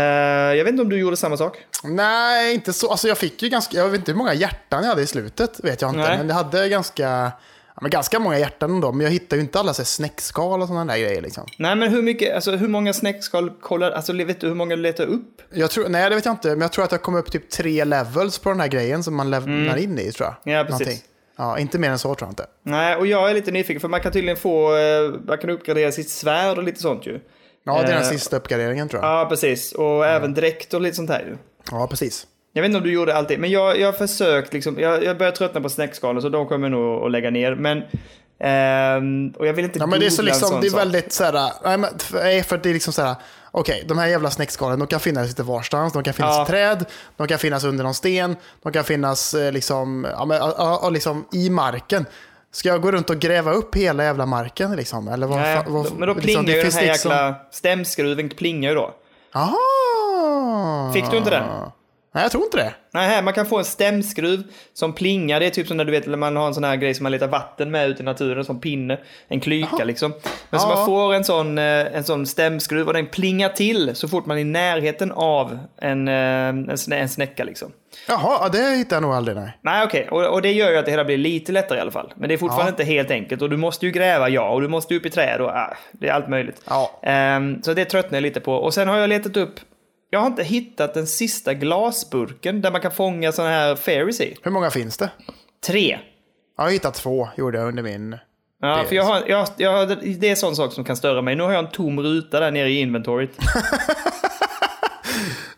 S2: jag vet inte om du gjorde samma sak?
S1: Nej, inte så. Alltså jag fick ju ganska, jag vet inte hur många hjärtan jag hade i slutet, vet jag inte.
S2: Nej.
S1: Men jag hade ganska, ja, men ganska många hjärtan ändå. Men jag hittade ju inte alla så här snäckskal och sådana där grejer liksom.
S2: Nej, men hur mycket, alltså hur många snäckskal kollar, alltså vet du hur många du letar upp?
S1: Jag tror, nej, det vet jag inte. Men jag tror att jag kom upp typ tre levels på den här grejen som man lämnar in i, tror jag.
S2: Mm. Ja, precis.
S1: Någonting. Ja, inte mer än så tror jag inte.
S2: Nej, och jag är lite nyfiken för man kan tydligen få, eh, man kan uppgradera sitt svärd och lite sånt ju.
S1: Ja, det är den
S2: Eh,
S1: sista uppgraderingen tror jag.
S2: Ja, precis. Och även dräkt och lite sånt här ju.
S1: Ja, precis.
S2: Jag vet inte om du gjorde allt det, men jag, har försökt liksom, jag, jag börjar tröttna på snäckskalor så de kommer jag nog att lägga ner. Men, ehm, och jag vill inte
S1: Ja, men det är så liksom,
S2: sån
S1: det är väldigt men, för, nej, för det är liksom såhär, okej, de här jävla snäckskalen, de kan finnas lite varstans, de kan finnas
S2: Ja.
S1: i träd, de kan finnas under någon sten, de kan finnas eh, liksom, ja, men, ja, liksom i marken. Ska jag gå runt och gräva upp hela jävla marken liksom? Eller vad,
S2: Nej,
S1: vad,
S2: men då
S1: liksom,
S2: plingar
S1: det
S2: ju den här
S1: liksom-
S2: jäkla stämskruven plingar ju då.
S1: Aha!
S2: Fick du inte den?
S1: Nej, jag tror inte det.
S2: Nej, man kan få en stämskruv som plingar. Det är typ som när du vet när man har en sån här grej som man letar vatten med ute i naturen, som pinne. En klyka liksom. Men så
S1: Ja.
S2: man får en sån, eh, en sån stämskruv och den plingar till så fort man är i närheten av en, eh, en, snä, en snäcka liksom.
S1: Jaha, ja, det hittar jag nog aldrig. Nej.
S2: Nej, okej. Och, och det gör ju att det hela blir lite lättare i alla fall. Men det är fortfarande
S1: Ja.
S2: inte helt enkelt. Och du måste ju gräva, ja. Och du måste upp i träd och ah, det är allt möjligt.
S1: Ja.
S2: Ehm, så det tröttnar jag lite på. Och sen har jag letat upp... Jag har inte hittat den sista glasburken där man kan fånga sådana här fairies i.
S1: Hur många finns det?
S2: Tre.
S1: Jag har hittat två, gjorde jag under min...
S2: Ja,
S1: är
S2: för jag har, jag, jag, det är en sån sak som kan störa mig. Nu har jag en tom ruta där nere i inventoriet.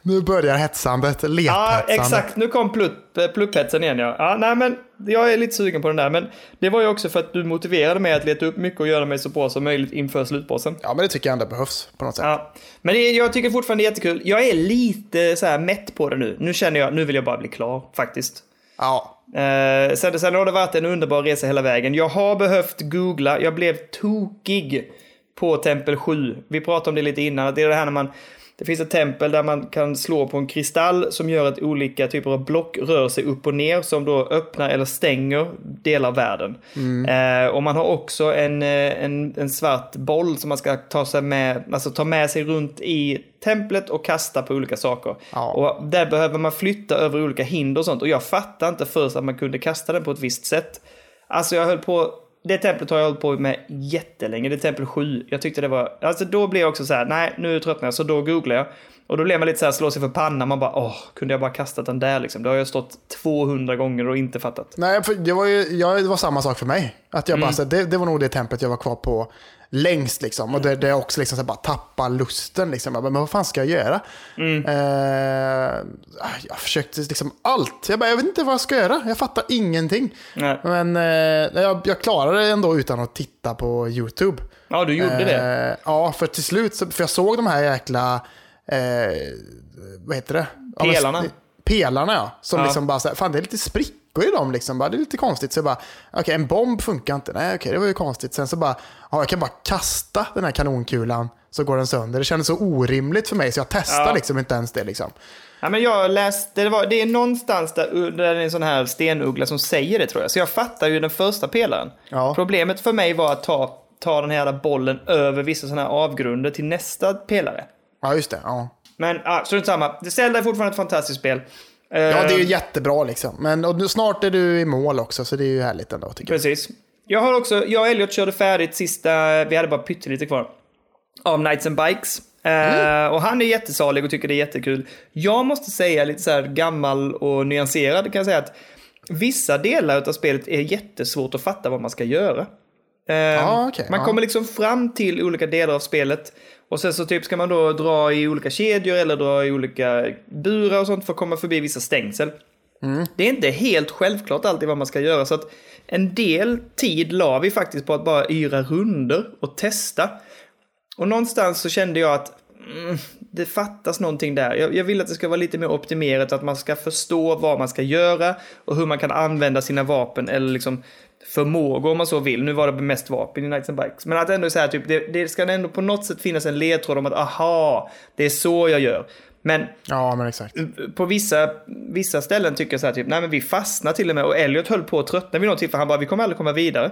S1: Nu börjar hetsandet,
S2: Ja,
S1: lethetsandet.
S2: exakt. Nu kom plupp, plupphetsen igen. Ja. ja, nej, men jag är lite sugen på den där. Men det var ju också för att du motiverade mig att leta upp mycket och göra mig så bra som möjligt inför slutbossen.
S1: Ja, men det tycker jag ändå behövs på något sätt.
S2: Ja. Men det, jag tycker fortfarande det är jättekul. Jag är lite så här mätt på det nu. Nu känner jag, nu vill jag bara bli klar faktiskt.
S1: Ja.
S2: Eh, sen, sen har det varit en underbar resa hela vägen. Jag har behövt googla, jag blev tokig på tempel 7. Vi pratade om det lite innan, det är det här när man det finns ett tempel där man kan slå på en kristall som gör att olika typer av block rör sig upp och ner som då öppnar eller stänger delar av världen. Eh, och man har också en, eh, en, en svart boll som man ska ta, sig med, alltså ta med sig runt i templet och kasta på olika saker.
S1: Ja.
S2: Och där behöver man flytta över olika hinder och sånt. Och jag fattar inte först att man kunde kasta den på ett visst sätt. Alltså jag höll på, det templet har jag hållit på med jättelänge, det är tempel 7. Jag tyckte det var, alltså då blev jag också så här, nej nu tröttnar jag, så då googlade jag. Och då blev man lite så här, slå sig för pannan, man bara, åh, kunde jag bara kastat den där liksom? Det har jag stått 200 gånger och inte fattat.
S1: Nej, för det var ju jag, det var samma sak för mig. Att jag bara,
S2: Mm.
S1: så, det, det var nog det templet jag var kvar på längst liksom. Och det, det är också liksom så bara tappa lusten liksom. Jag bara, men vad fan ska jag göra?
S2: Mm.
S1: Eh, jag försökte liksom allt. Jag bara, jag vet inte vad jag ska göra. Jag fattar ingenting.
S2: Nej.
S1: Men eh, jag, jag klarade det ändå utan att titta på YouTube.
S2: Ja, du gjorde det.
S1: Eh, ja, för till slut, för jag såg de här jäkla, eh, vad heter det? Ja, men-
S2: Pelarna.
S1: pelarna ja. Som
S2: Ja.
S1: liksom bara så här, fan det är lite sprickor i dem liksom. Bara, det är lite konstigt. Så jag bara, okej en bomb funkar inte. Nej okej, det var ju konstigt. Sen så bara, ja jag kan bara kasta den här kanonkulan så går den sönder. Det kändes så orimligt för mig så jag testar
S2: Ja.
S1: liksom inte ens det liksom.
S2: Ja, men jag läste, det, var, det är någonstans där, där det är en sån här stenuggla som säger det tror jag. Så jag fattar ju den första pelaren.
S1: Ja.
S2: Problemet för mig var att ta, ta den här bollen över vissa såna här avgrunder till nästa pelare.
S1: Ja just det. Ja,
S2: Men ah, strunt samma. Det Zelda är fortfarande ett fantastiskt spel.
S1: Ja det är ju
S2: Eh,
S1: jättebra liksom. Men och snart är du i mål också så det är ju härligt ändå tycker jag.
S2: Precis. Jag har också, jag och Elliot körde färdigt sista, vi hade bara pyttelite kvar. Av Nights and Bikes. Eh, och han är jättesalig och tycker det är jättekul. Jag måste säga lite så här gammal och nyanserad kan jag säga att vissa delar av spelet är jättesvårt att fatta vad man ska göra. Eh,
S1: Ja, okej,
S2: man
S1: ja.
S2: kommer liksom fram till olika delar av spelet och sen så typ ska man då dra i olika kedjor eller dra i olika burar och sånt för att komma förbi vissa stängsel. Det är inte helt självklart alltid vad man ska göra så att en del tid la vi faktiskt på att bara yra runder och testa. Och någonstans så kände jag att mm, det fattas någonting där. Jag, jag vill att det ska vara lite mer optimerat, att man ska förstå vad man ska göra och hur man kan använda sina vapen eller liksom förmågor om man så vill. Nu var det mest vapen i Knights and Bikes. Men att ändå säga typ, det, det ska ändå på något sätt finnas en ledtråd om att aha, det är så jag gör. Men
S1: Ja men
S2: på vissa, vissa ställen tycker jag så här typ, nej men vi fastnar till och med och Elliot höll på att tröttna vid något tillfälle. Han bara, vi kommer aldrig komma vidare.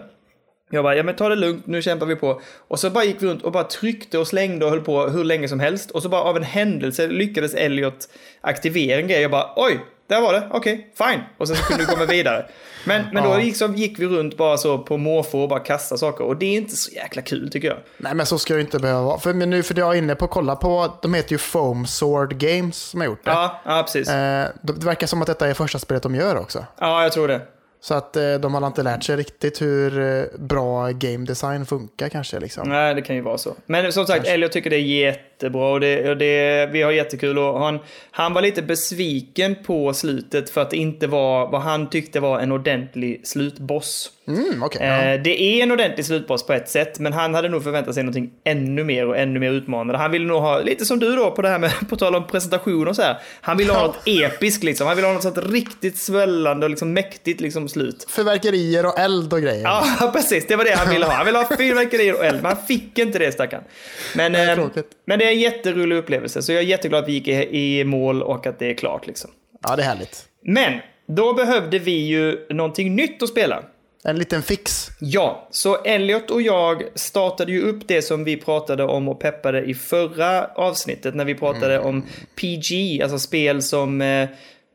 S2: Jag bara, ja men ta det lugnt, nu kämpar vi på. Och så bara gick vi runt och bara tryckte och slängde och höll på hur länge som helst. Och så bara av en händelse lyckades Elliot aktivera en grej. Jag bara, oj, där var det, okej, fine. Och sen så kunde vi komma vidare. Men, men då
S1: Ja.
S2: gick, vi runt bara så på måfå och bara kasta saker. Och det är inte så jäkla kul tycker jag.
S1: Nej men så ska det inte behöva vara. För nu för jag är inne på att kolla på, de heter ju Foam Sword Games som har gjort det.
S2: Ja, ja precis.
S1: Eh, det verkar som att detta är första spelet de gör också.
S2: Ja, jag tror det.
S1: Så att eh, de har inte lärt sig riktigt hur eh, bra game design funkar kanske. Liksom.
S2: Nej, det kan ju vara så. Men som sagt, Elliot tycker det är jättebra och, det, och det, vi har jättekul. Och han, han var lite besviken på slutet för att det inte var vad han tyckte var en ordentlig slutboss.
S1: Mm, okej, ja.
S2: Eh, det är en ordentlig slutboss på ett sätt, men han hade nog förväntat sig någonting ännu mer och ännu mer utmanande. Han ville nog ha, lite som du då på det här med, på tal om presentation och så här. Han ville ha något episkt liksom. Han ville ha något sånt riktigt svällande och liksom mäktigt liksom slut.
S1: Fyrverkerier och eld och grejer.
S2: Ja, precis. Det var det han ville ha. Han ville ha fyrverkerier och eld, men han fick inte det stackarn. Men,
S1: Nej,
S2: eh,
S1: tråkigt.
S2: men det är en jätterolig upplevelse, så jag är jätteglad att vi gick i, i mål och att det är klart. Liksom.
S1: ja, det är härligt.
S2: Men, då behövde vi ju någonting nytt att spela.
S1: En liten fix.
S2: Ja, så Elliot och jag startade ju upp det som vi pratade om och peppade i förra avsnittet när vi pratade om PG, alltså spel som eh,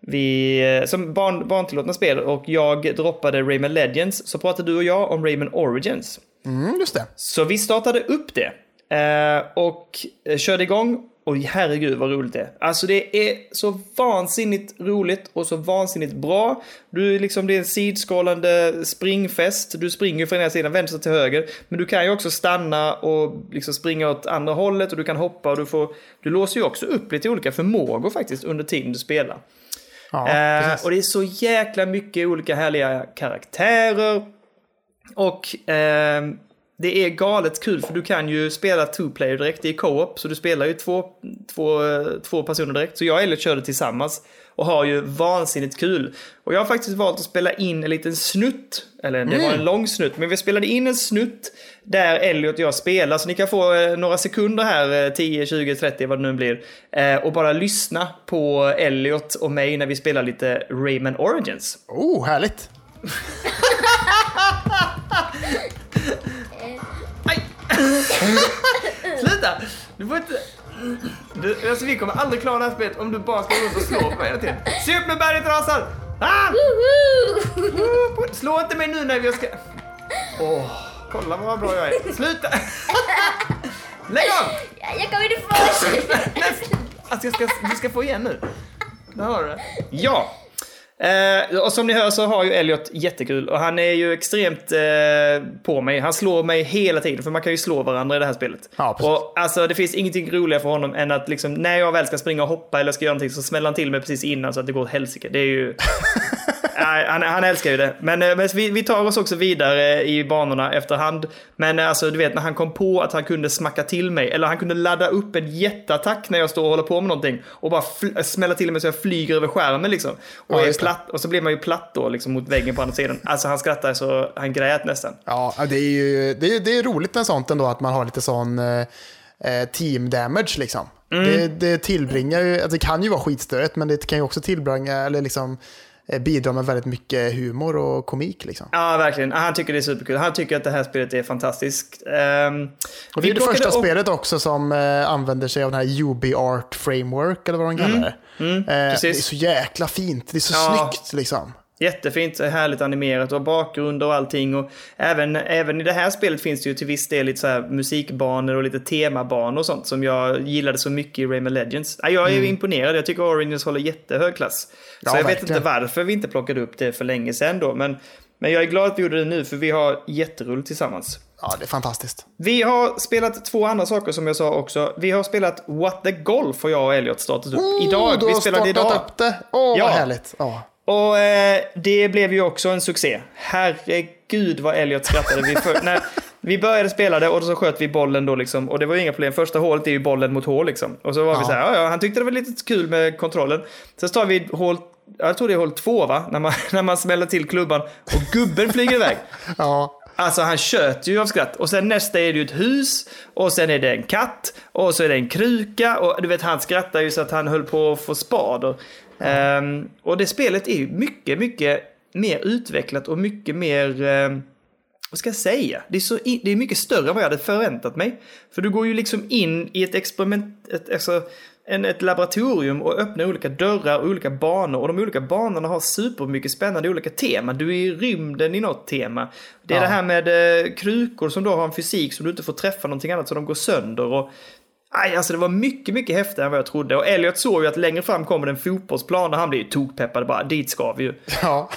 S2: vi, eh, som barn, barntillåtna spel och jag droppade Rayman Legends så pratade du och jag om Rayman Origins.
S1: Mm, just det.
S2: Så vi startade upp det eh, och eh, körde igång. Och herregud vad roligt det är. Alltså det är så vansinnigt roligt och så vansinnigt bra. Du är liksom, det är en sidskrollande springfest. Du springer från ena sidan vänster till höger. Men du kan ju också stanna och liksom springa åt andra hållet och du kan hoppa och du får... Du låser ju också upp lite olika förmågor faktiskt under tiden du spelar.
S1: Ja,
S2: Eh, och det är så jäkla mycket olika härliga karaktärer. Och ehm, det är galet kul för du kan ju spela two player direkt, är co-op. Så du spelar ju två, två, två personer direkt. Så jag och Elliot körde tillsammans och har ju vansinnigt kul. Och jag har faktiskt valt att spela in en liten snutt. Eller det var en lång snutt, men vi spelade in en snutt där Elliot och jag spelar. Så ni kan få eh, några sekunder här, eh, 10, 20, 30 vad det nu blir. Eh, och bara lyssna på Elliot och mig när vi spelar lite Rayman Origins.
S1: Oh, härligt.
S2: Sluta! Du får inte... Du, alltså vi kommer aldrig klara det här spelet om du bara ska gå runt och slå på mig hela tiden. Se upp när berget rasar! Ah! Slå inte mig nu när vi ska... Åh, kolla vad bra jag är. Sluta! Lägg av!
S3: Ja, Jag kommer inte först!
S2: Alltså jag ska, du ska få igen nu. Där har du det. Ja. Eh, och som ni hör så har ju Elliot jättekul och han är ju extremt eh, på mig. Han slår mig hela tiden för man kan ju slå varandra i det här spelet.
S1: Ja, precis.
S2: och alltså det finns ingenting roligare för honom än att liksom när jag väl ska springa och hoppa eller ska göra någonting så smäller han till mig precis innan så att det går åt helsike. Det är ju... Han, han älskar ju det. Men, eh, men vi, vi tar oss också vidare i banorna efterhand. Men eh, alltså, du vet när han kom på att han kunde smacka till mig, eller han kunde ladda upp en jätteattack när jag står och håller på med någonting och bara smälla till mig så jag flyger över skärmen liksom. Och,
S1: Ja.
S2: Platt, och så blir man ju platt då liksom mot väggen på andra sidan. Alltså han skrattar så han grät nästan.
S1: Ja, det är ju det är, det är roligt med sånt ändå, att man har lite sån eh, eh, team damage liksom.
S2: Mm.
S1: Det, det tillbringar ju, alltså, det kan ju vara skitstörigt, men det kan ju också tillbringa, eller liksom eh, bidra med väldigt mycket humor och komik liksom.
S2: Ja, verkligen. Han tycker det är superkul. Han tycker att det här spelet är fantastiskt. Ehm,
S1: Och det är det första
S2: upp-
S1: spelet också som eh, använder sig av den här UbiArt Framework, eller vad de kallar det. Eh, det är
S2: Mm.
S1: så jäkla fint, det är så
S2: Ja.
S1: snyggt liksom.
S2: Jättefint, härligt animerat och bakgrunder och allting. Och även, även i det här spelet finns det ju till viss del lite så här musikbanor och lite temabanor och sånt som jag gillade så mycket i Rayman Legends. Ja, Jag är ju imponerad, jag tycker Origins håller jättehög klass. Så
S1: Ja,
S2: jag vet
S1: verkligen.
S2: inte varför vi inte plockade upp det för länge sedan då. Men, men jag är glad att vi gjorde det nu för vi har jätteroligt tillsammans.
S1: Ja, det är fantastiskt.
S2: Vi har spelat två andra saker som jag sa också. Vi har spelat What the Golf har jag och Elliot startat upp.
S1: Oh,
S2: idag,
S1: du
S2: vi
S1: har
S2: spelade
S1: startat
S2: idag.
S1: upp det. Åh,
S2: Ja.
S1: vad härligt. Ja.
S2: Och eh, det blev ju också en succé. Herregud vad Elliot skrattade. Vi, för, när vi började spela det och så sköt vi bollen då liksom. Och det var ju inga problem. Första hålet är ju bollen mot hål liksom. Och så var vi
S1: Ja.
S2: så här, ja, ja, han tyckte det var lite kul med kontrollen. Sen tar vi hål, jag tror det är hål två va? När man, när man smäller till klubban och gubben flyger iväg.
S1: Ja.
S2: Alltså han tjöt ju av skratt. Och sen nästa är det ju ett hus. Och sen är det en katt. Och så är det en kruka. Och du vet han skrattar ju så att han höll på att få spader. Ehm, och det spelet är ju mycket, mycket mer utvecklat och mycket mer... ehm, vad ska jag säga? Det är, så det är mycket större än vad jag hade förväntat mig. För du går ju liksom in i ett experiment, ett, alltså, en, ett laboratorium och öppnar olika dörrar och olika banor. Och de olika banorna har supermycket spännande olika teman. Du är i rymden i något tema. Det är
S1: Ja.
S2: det här med eh, krukor som då har en fysik som du inte får träffa någonting annat så de går sönder. Och, Aj, alltså det var mycket, mycket häftigare än vad jag trodde. Och Elliot såg ju att längre fram kommer en fotbollsplan och han blev ju tokpeppad bara, dit ska vi ju.
S1: Ja.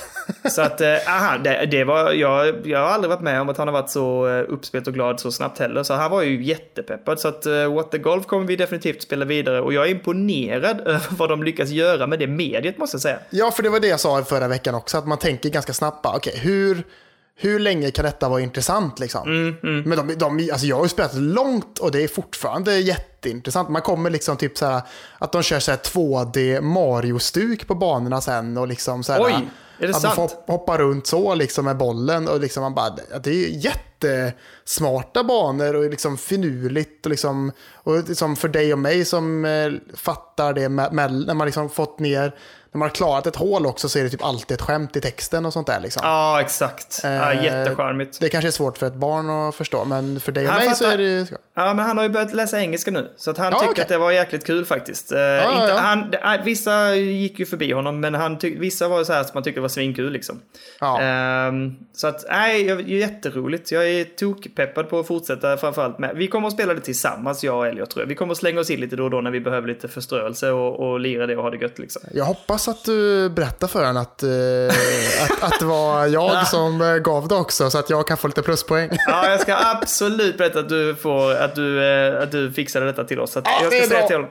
S2: Så att, eh, aha, det, det var, jag, jag har aldrig varit med om att han har varit så eh, uppspelt och glad så snabbt heller. Så han var ju jättepeppad. Så att uh, What the Golf kommer vi definitivt spela vidare. Och jag är imponerad över vad de lyckas göra med det mediet måste jag säga.
S1: ja, för det var det jag sa förra veckan också, att man tänker ganska snabbt bara, okej, hur, hur länge kan detta vara intressant liksom?
S2: Mm,
S1: Men de, de, alltså jag har ju spelat långt och det är fortfarande jätteintressant. Man kommer liksom typ så här, att de kör så här 2D Mario-stuk på banorna sen och liksom så här,
S2: Oj, är det
S1: att
S2: sant?
S1: man får hoppa runt så liksom med bollen och liksom man bara, det är jättesmarta banor och liksom finurligt. Och, liksom, och liksom för dig och mig som eh, fattar det med, med, när man liksom fått ner, när man har klarat ett hål också så är det typ alltid ett skämt i texten och sånt där. Liksom.
S2: Ja, exakt. Ja,
S1: Eh,
S2: jättecharmigt.
S1: Det kanske är svårt för ett barn att förstå, men för dig och
S2: Han
S1: mig så
S2: fattar.
S1: är det ju...
S2: Ja, men han har ju börjat läsa engelska nu. Så att han
S1: Ja,
S2: tycker
S1: okej.
S2: att det var jäkligt kul faktiskt. Eh,
S1: ja,
S2: inte,
S1: ja.
S2: Han, det- äh, vissa gick ju förbi honom, men han tyck, vissa var så här som man tyckte var svinkul liksom.
S1: Ja.
S2: Ehm, så att, nej, jag- jätteroligt. Jag är tokpeppad på att fortsätta framförallt med. Vi kommer att spela det tillsammans, jag och Elliot tror jag. Vi kommer att slänga oss in lite då och då när vi behöver lite förströelse och, och lira det och ha det gött liksom.
S1: Jag hoppas att du berättar för honom att, eh, att, att det var jag som eh, gav det också, så att jag kan få lite pluspoäng.
S2: Ja, jag ska absolut berätta att du, får, att du, eh, att du fixade detta till oss. Så
S1: Ja,
S2: jag ska säga till honom.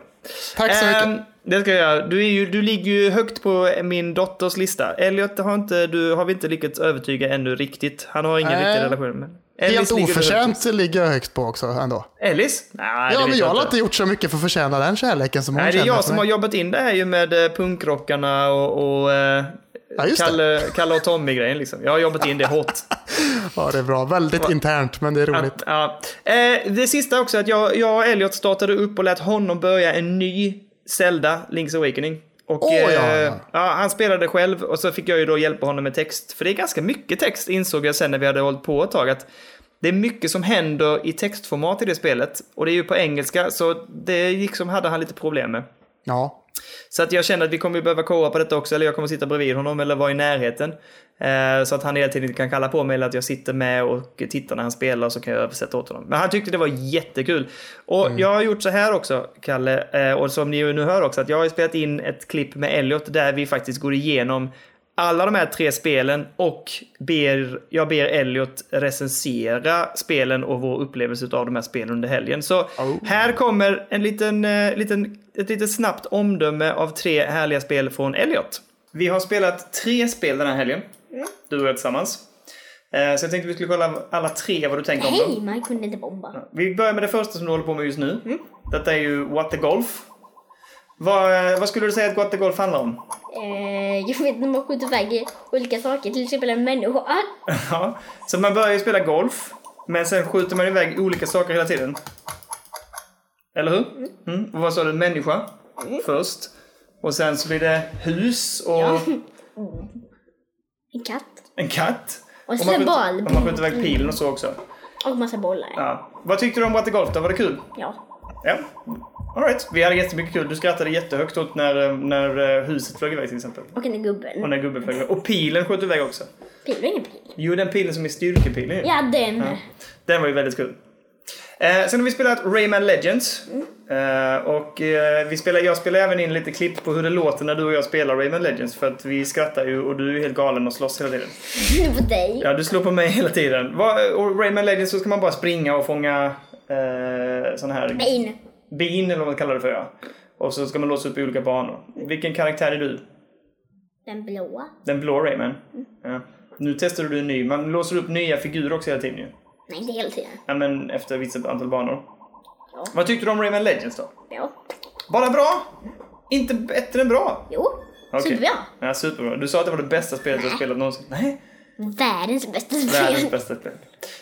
S1: Tack så mycket.
S2: Ehm, det ska jag göra. Du, är ju, du ligger ju högt på min dotters lista. Elliot har, inte, du, har vi inte lyckats övertyga ännu riktigt. Han har ingen
S1: Nej.
S2: riktig relation. Men Ellis
S1: Helt
S2: ligger
S1: oförtjänt ligger jag högt på också ändå.
S2: Ellis? Nej,
S1: Ja, men jag har
S2: inte.
S1: gjort så mycket för att förtjäna den kärleken som hon
S2: Nej, det är
S1: känner
S2: jag som har jobbat in det här ju med eh, punkrockarna och, och eh,
S1: Ja.
S2: Kalle, Kalle och Tommy-grejen liksom. Jag har jobbat in det hårt.
S1: Ja, det är bra. Väldigt internt, men det är roligt.
S2: Att, ja. eh, det sista också att jag, jag och Elliot startade upp och lät honom börja en ny Zelda, Link's Awakening. Och,
S1: Åh, ja,
S2: eh,
S1: ja.
S2: ja, han spelade själv och så fick jag ju då hjälpa honom med text. För det är ganska mycket text insåg jag sen när vi hade hållit på ett tag. Att det är mycket som händer i textformat i det spelet. Och det är ju på engelska, så det liksom hade han lite problem med.
S1: Ja.
S2: Så att jag känner att vi kommer behöva koa på detta också, eller jag kommer sitta bredvid honom eller vara i närheten. Eh, så att han hela tiden kan kalla på mig eller att jag sitter med och tittar när han spelar så kan jag översätta åt honom. Men han tyckte det var jättekul. Och jag har gjort så här också, Kalle, eh, och som ni nu hör också, att jag har spelat in ett klipp med Elliot där vi faktiskt går igenom alla de här tre spelen och ber, jag ber Elliot recensera spelen och vår upplevelse av de här spelen under helgen. Så här kommer en liten, eh, liten, ett litet snabbt omdöme av tre härliga spel från Elliot. Vi har spelat tre spel den här helgen, du och jag tillsammans. Eh, Så jag tänkte vi skulle kolla alla tre vad du tänker om dem.
S3: Hej, man kunde inte bomba.
S2: Vi börjar med det första som du håller på med just nu. Detta är ju What the Golf. Vad, eh, vad skulle du säga att What the Golf handlar om?
S3: Eh, jag vet inte, man skjuter iväg olika saker, till exempel en människa.
S2: Ja, så man börjar ju spela golf, men sen skjuter man iväg olika saker hela tiden. Eller hur? Mm. Och vad sa du? Människa först. Och sen så blir det hus och
S3: En katt.
S2: en katt.
S3: Och sen
S2: man,
S3: boll.
S2: och man skjuter iväg pilen och så också.
S3: Och massa bollar.
S2: Ja. Vad tyckte du om What the Golf då? Var det kul?
S3: Ja.
S2: Ja. All right. Vi hade jättemycket kul. Du skrattade jättehögt åt när, eh, när eh, huset flög iväg till exempel.
S3: Och den där gubben.
S2: Och när gubben flög iväg. Och pilen sköt iväg också.
S3: Pil, det var ingen pil.
S2: Jo, den pilen som är styrkepilen ju.
S3: Ja, den.
S2: Den var ju väldigt kul. Eh, sen har vi spelat Rayman Legends. Eh, och eh, vi spelar, jag spelar även in lite klipp på hur det låter när du och jag spelar Rayman Legends. För att vi skrattar ju och du är helt galen och slåss hela tiden.
S3: på dig.
S2: Ja, du slår på mig hela tiden. Vad- Och Rayman Legends så ska man bara springa och fånga eh, sån här
S3: In.
S2: bin eller vad man kallar det för ja. Och så ska man låsa upp i olika banor. Vilken karaktär är du?
S3: Den blåa.
S2: Den blå Rayman? Ja. Nu testar du en ny. Man låser upp nya figurer också hela tiden ju.
S3: Nej, inte hela tiden.
S2: Ja, men efter ett visst antal banor.
S3: Ja.
S2: Vad tyckte du om Rayman Legends då?
S3: Ja.
S2: Bara bra? Inte bättre än bra?
S3: Jo.
S2: Okej.
S3: Superbra.
S2: Ja, superbra. Du sa att det var det bästa spelet du har spelat någonsin. Nej,
S3: Världens bästa
S2: världens
S3: spel.
S2: bästa spel.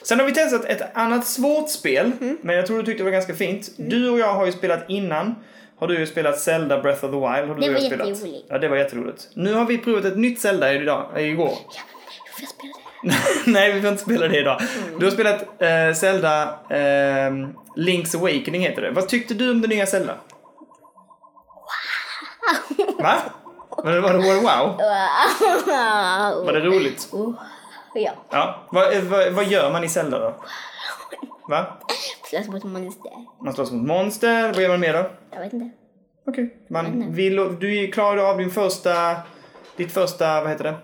S2: Sen har vi testat ett annat svårt spel,
S3: Mm.
S2: men jag tror du tyckte det var ganska fint. Du och jag har ju spelat innan. Har du ju spelat Zelda Breath of the Wild. Har du
S3: Det var
S2: jag
S3: jätteroligt.
S2: Ja, det var jätteroligt. Nu har vi provat ett nytt Zelda idag, igår.
S3: Ja, men får jag spela det?
S2: Nej, vi får inte spela det idag.
S3: Mm.
S2: Du har spelat eh, Zelda eh, Link's Awakening heter det. Vad tyckte du om det nya Zelda? Va? Var det, var det det wow? Var det roligt?
S3: Oh, ja.
S2: Ja. Vad, eh, vad, vad gör man i Zelda då? Va?
S3: Slåss mot monster.
S2: Man slåss mot monster. Vad gör man mer då?
S3: Jag vet inte.
S2: Okej. Man vill, du klarade av din första... Ditt första, vad heter det?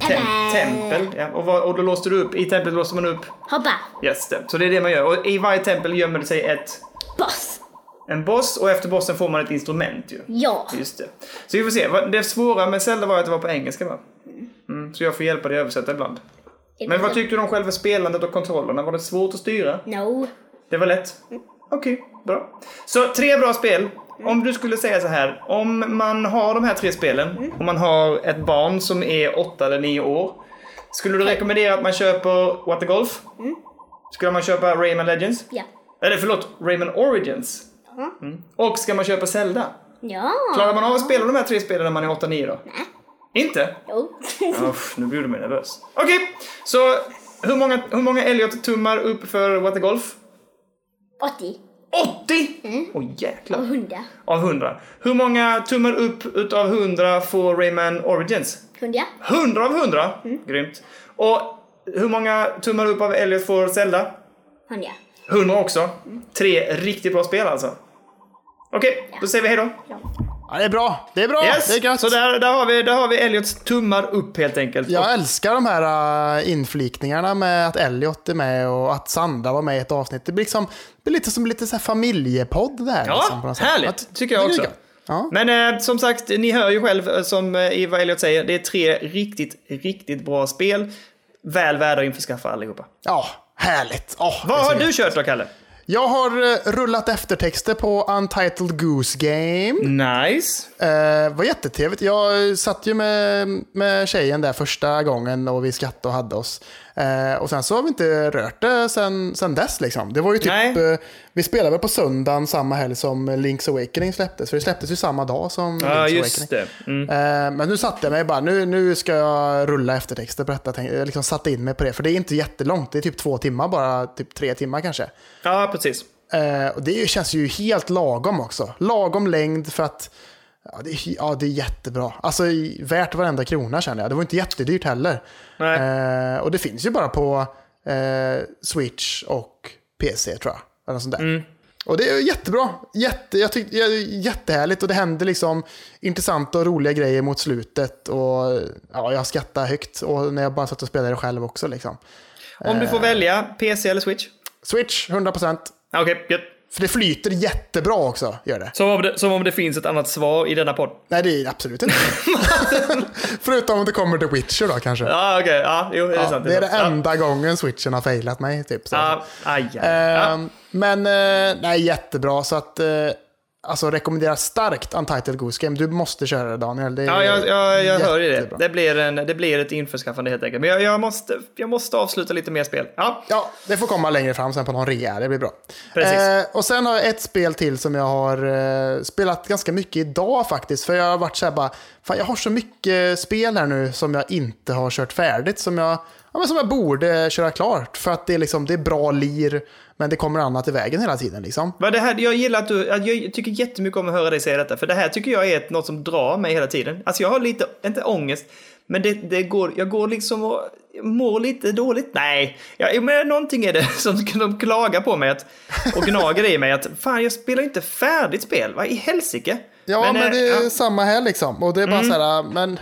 S2: Tem, tempel. Ja. Och, vad, och då låste du upp, i templet låste man upp...
S3: Hoppa.
S2: Yes, det. Så det är det man gör. Och i varje tempel gömmer det sig ett...
S3: Boss.
S2: En boss och efter bossen får man ett instrument ju.
S3: Ja.
S2: Just det. Så vi får se. Det svåra med Zelda var att det var på engelska va? Mm, så jag får hjälpa dig att översätta ibland. Men vad tyckte du om själva spelandet och kontrollerna? Var det svårt att styra?
S3: No.
S2: Det var lätt? Okej, bra. Så tre bra spel. Om du skulle säga så här, om man har de här tre spelen och man har ett barn som är åtta eller nio år. Skulle du rekommendera att man köper What the Golf? Ska man köpa Rayman Legends?
S3: Ja.
S2: Eller förlåt, Rayman Origins. Mm. Och ska man köpa Zelda?
S3: Ja.
S2: Klarar man av att spela de här tre spelen när man är 8-9 då?
S3: Nej.
S2: Inte?
S3: Jo.
S2: Uff, nu blir du mig nervös. Okej, så hur många, hur många Elliot-tummar upp för What the Golf?
S3: 80
S2: 80! Åh jäklar.
S3: och 100.
S2: Av 100. Hur många tummar upp utav 100 får Rayman Origins?
S3: 100.
S2: 100 av 100? Grymt. Och hur många tummar upp av Elliot får Zelda?
S3: 100.
S2: 100 också. Tre riktigt bra spel alltså. Okej, då säger vi hej då.
S3: Ja.
S1: Ja, det är bra. Det är bra.
S2: Yes,
S1: Det är gött.
S2: så där, där, har vi, där har vi Elliots tummar upp helt enkelt.
S1: Jag älskar de här uh, inflikningarna med att Elliot är med och att Sandra var med i ett avsnitt. Det blir, liksom, det blir lite som lite så här familjepodd det här.
S2: Ja,
S1: liksom, på något sätt.
S2: härligt.
S1: Att-
S2: Tycker jag också.
S1: Ja.
S2: Men eh, som sagt, ni hör ju själv eh, som eh, i vad Elliot säger, det är tre riktigt, riktigt bra spel. Väl värda att införskaffa allihopa.
S1: ja, härligt. Är
S2: Vad har du kört då, Kalle?
S1: Jag har eh, rullat eftertexter på Untitled Goose Game.
S2: Nice.
S1: Eh, var jättetrevligt. Jag satt ju med, med tjejen där första gången och vi skrattade och hade oss. Eh, och sen så har vi inte rört det sen, sen dess liksom. Det var ju typ, eh, vi spelade väl på söndagen samma helg som Link's Awakening släpptes. För det släpptes ju samma dag som
S2: Ja,
S1: Link's
S2: just
S1: Awakening.
S2: det. Mm.
S1: Eh, men nu satte jag mig bara, nu, nu ska jag rulla eftertexter på detta. Tänk- Jag liksom satte in mig på det, för det är inte jättelångt. Det är typ två timmar bara, typ tre timmar kanske.
S2: Ja, precis.
S1: Eh, och det känns ju helt lagom också. Lagom längd för att ja, det, är, ja, det är jättebra. Alltså värt varenda krona känner jag. Det var inte jättedyrt heller. Eh, och det finns ju bara på eh, Switch och PC tror jag. Eller sånt där.
S2: Mm.
S1: Och det är jättebra. Jätte, jag tyckte, ja, jättehärligt och det händer liksom intressanta och roliga grejer mot slutet. Och ja, jag skrattar högt. Och när jag bara satt och spelade det själv också liksom.
S2: Om du får välja, PC eller Switch?
S1: Switch, 100%.
S2: Ja, Okej, gött.
S1: För det flyter jättebra också, gör det.
S2: Som om, det, som om det finns ett annat svar i denna podd.
S1: Nej, det är absolut inte. Förutom om det kommer till Witcher då kanske.
S2: Ja, okej. Ja, jo, det är
S1: Ja,
S2: sant.
S1: det är det
S2: sant.
S1: enda gången switchen har failat mig. Typ, så.
S2: Ja, aj, aj. ja.
S1: Ehm, Men eh, nej, jättebra. Så att, eh, alltså rekommenderar starkt Untitled Goose Game. Du måste köra det Daniel. Det
S2: Ja, jag, jag, jag hör ju det. Det blir, en, det blir ett införskaffande helt enkelt. Men jag, jag, måste, jag måste avsluta lite mer spel. Ja,
S1: Ja, det får komma längre fram sen på någon rea. Det blir bra.
S2: Precis.
S1: Eh, och sen har jag ett spel till som jag har eh, spelat ganska mycket idag faktiskt. För jag har varit så här bara, fan jag har så mycket spel här nu som jag inte har kört färdigt. Som jag, ja, men som jag borde köra klart. För att det är, liksom, det är bra lir, men det kommer annat i vägen hela tiden. Liksom.
S2: Det här, jag gillar att du, jag tycker jättemycket om att höra dig säga detta, för det här tycker jag är något som drar mig hela tiden. Alltså jag har lite, inte ångest, men det, det går, jag går liksom och mår lite dåligt. Nej, ja, men någonting är det som de klagar på mig att, och gnager i mig att fan jag spelar inte färdigt spel, vad i helsike?
S1: Ja, men,
S2: eh,
S1: det är
S2: ja. Mm.
S1: samma här liksom. Och det är bara så här, men...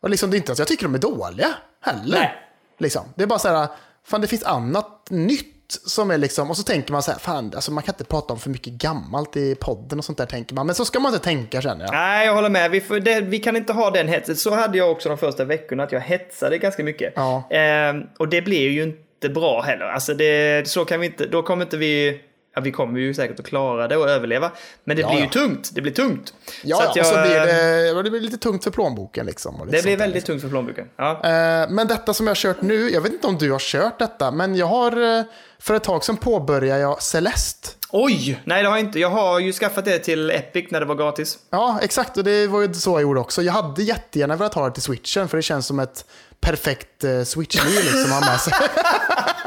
S1: Och liksom, det är inte att jag tycker de är dåliga heller.
S2: Nej.
S1: Liksom. Det är bara så här, fan det finns annat nytt som är liksom, och så tänker man så här, fan alltså man kan inte prata om för mycket gammalt i podden och sånt där tänker man. Men så ska man inte tänka känner jag.
S2: Nej, jag håller med. Vi, får, det, vi kan inte ha den hetsen. Så hade jag också de första veckorna, att jag hetsade ganska mycket.
S1: Ja.
S2: Ehm, och det blir ju inte bra heller. Alltså det, så kan vi inte, då kommer inte vi... Ja, vi kommer ju säkert att klara det och överleva. Men det
S1: Ja,
S2: blir ju
S1: ja.
S2: tungt. Det blir tungt.
S1: Ja,
S2: Så
S1: ja
S2: att
S1: och så
S2: jag-
S1: blir det, och det blir lite tungt för plånboken liksom.
S2: Det blir
S1: sånt där,
S2: väldigt tungt för plånboken. Ja.
S1: Eh, Men detta som jag har kört nu, jag vet inte om du har kört detta, men jag har eh, för ett tag sedan påbörjade jag Celeste.
S2: Oj! Nej, det har jag inte. Jag har ju skaffat det till Epic när det var gratis.
S1: Ja, exakt. Och det var ju så jag gjorde också. Jag hade jättegärna velat ha det till switchen, för det känns som ett perfekt switch-liv liksom att ha med sig.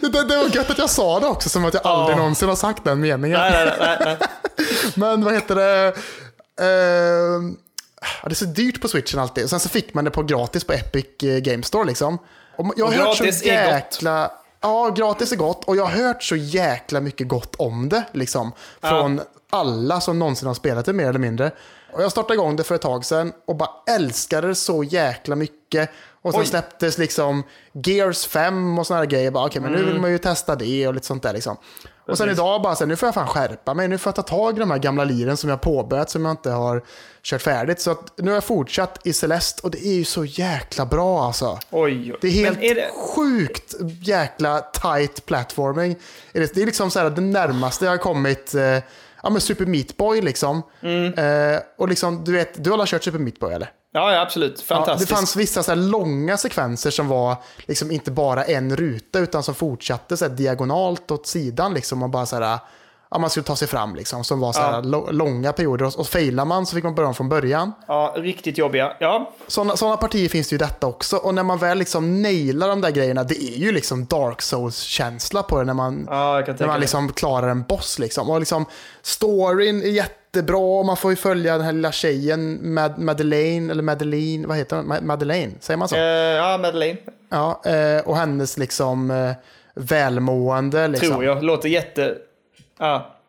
S1: det, det, var gött att jag sa det också, som att jag aldrig
S2: Ja.
S1: någonsin har sagt den meningen.
S2: Nej, nej, nej.
S1: Men vad heter det? Ja, det är så dyrt på switchen alltid. Och sen så fick man det på gratis på Epic eh, Game Store liksom. Och jag har
S2: Och
S1: hört så
S2: gratis är gott.
S1: jäkla... Ja, gratis är gott. Och jag har hört så jäkla mycket gott om det. Liksom, från alla som någonsin har spelat det mer eller mindre. Och jag startade igång det för ett tag sedan och bara älskade det så jäkla mycket. Och sen
S2: Oj.
S1: släpptes liksom Gears 5 och sådana grejer. Okej, men nu vill man ju testa det och lite sånt där liksom. Och sen idag bara så här, nu får jag fan skärpa mig. Nu får jag ta tag i de här gamla liren som jag påbörjat som jag inte har kört färdigt. Så att nu har jag fortsatt i Celeste och det är ju så jäkla bra alltså.
S2: Oj, oj.
S1: Det är helt
S2: är det...
S1: sjukt jäkla tight platforming. Det är liksom så här det närmaste jag har kommit eh, ja, men Super Meat Boy liksom.
S2: Mm.
S1: Eh, och liksom, du vet, du har alla kört Super Meat Boy eller?
S2: Ja, ja absolut.
S1: Ja, det
S2: Fantastiskt.
S1: fanns vissa så långa sekvenser som var liksom inte bara en ruta utan som fortsatte så diagonalt åt sidan. Liksom, och bara så här, ja, man skulle ta sig fram. Liksom, som var så här
S2: Ja.
S1: långa perioder. Och, och failar man så fick man börja om från början.
S2: Ja, riktigt jobbiga. Ja,
S1: Sådana partier finns det ju detta också. Och när man väl liksom nailar de där grejerna, det är ju liksom Dark Souls-känsla på det när man,
S2: ja
S1: när man liksom klarar en boss. Liksom. Och liksom, storyn är jättebra man får ju följa den här lilla tjejen, Mad Madeleine, eller Madeleine, vad heter hon? Ma- Madeleine, säger man så?
S2: Eh, ja, Madeleine.
S1: Ja, eh, och hennes liksom eh, välmående. Liksom.
S2: Tror jag. Låter jätte... Ja.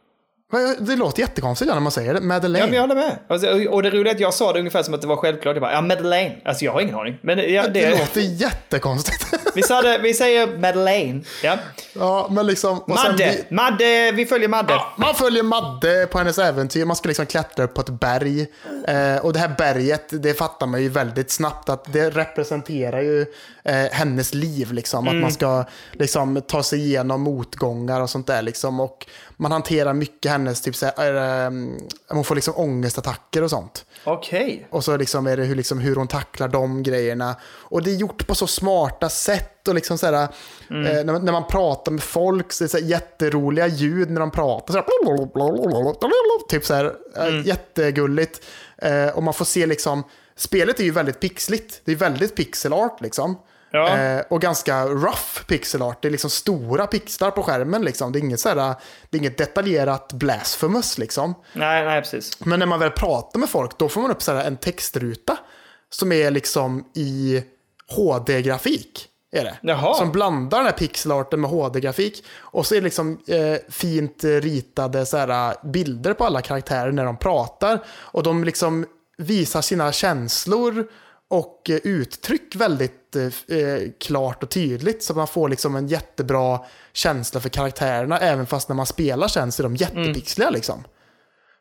S1: Vad- Det låter jättekonstigt ja, när man säger det.
S2: Ja,
S1: Madeleine.
S2: men jag håller med. Alltså, och det roliga är att jag sa det ungefär som att det var självklart. Jag bara, ja, Madeleine. Alltså, jag har ingen aning. Men ja,
S1: det...
S2: det...
S1: låter jättekonstigt.
S2: Vi, sa det, vi säger Madeleine. Ja.
S1: ja, men liksom...
S2: Madde.
S1: vi-
S2: Madde. Vi följer Madde.
S1: Man följer Madde på hennes äventyr. Man ska liksom klättra upp på ett berg. Eh, och det här berget, det fattar man ju väldigt snabbt att det representerar ju eh, hennes liv. Liksom. Att man ska liksom, ta sig igenom motgångar och sånt där. Liksom. Och man hanterar mycket hennes, typ så här, eh, hon får liksom ångestattacker och sånt.
S2: Okej.
S1: Och så liksom är det hur, liksom, hur hon tacklar de grejerna. Och det är gjort på så smarta sätt. Och liksom så här,
S2: Mm.
S1: eh, när, man- när man pratar med folk så är det så här jätteroliga ljud när de pratar. Så här, typ så här, eh,
S2: Mm.
S1: jättegulligt. Eh, och man får se liksom, spelet är ju väldigt pixligt. Det är väldigt pixel art liksom.
S2: Ja.
S1: Eh, och ganska rough pixel art. Det är liksom stora pixlar på skärmen liksom. Det är inget, så här, det är inget detaljerat blasphemous liksom.
S2: Nej, nej, precis.
S1: Men när man väl pratar med folk, då får man upp så här en textruta som är liksom i HD-grafik. Är det.
S2: Jaha.
S1: Som blandar den här pixelarten med HD-grafik. Och så är det liksom eh, fint ritade så här, bilder på alla karaktärer när de pratar. Och de liksom visar sina känslor och eh, uttryck väldigt eh, eh, klart och tydligt. Så man får liksom en jättebra känsla för karaktärerna. Även fast när man spelar sen så är de jättepixliga liksom.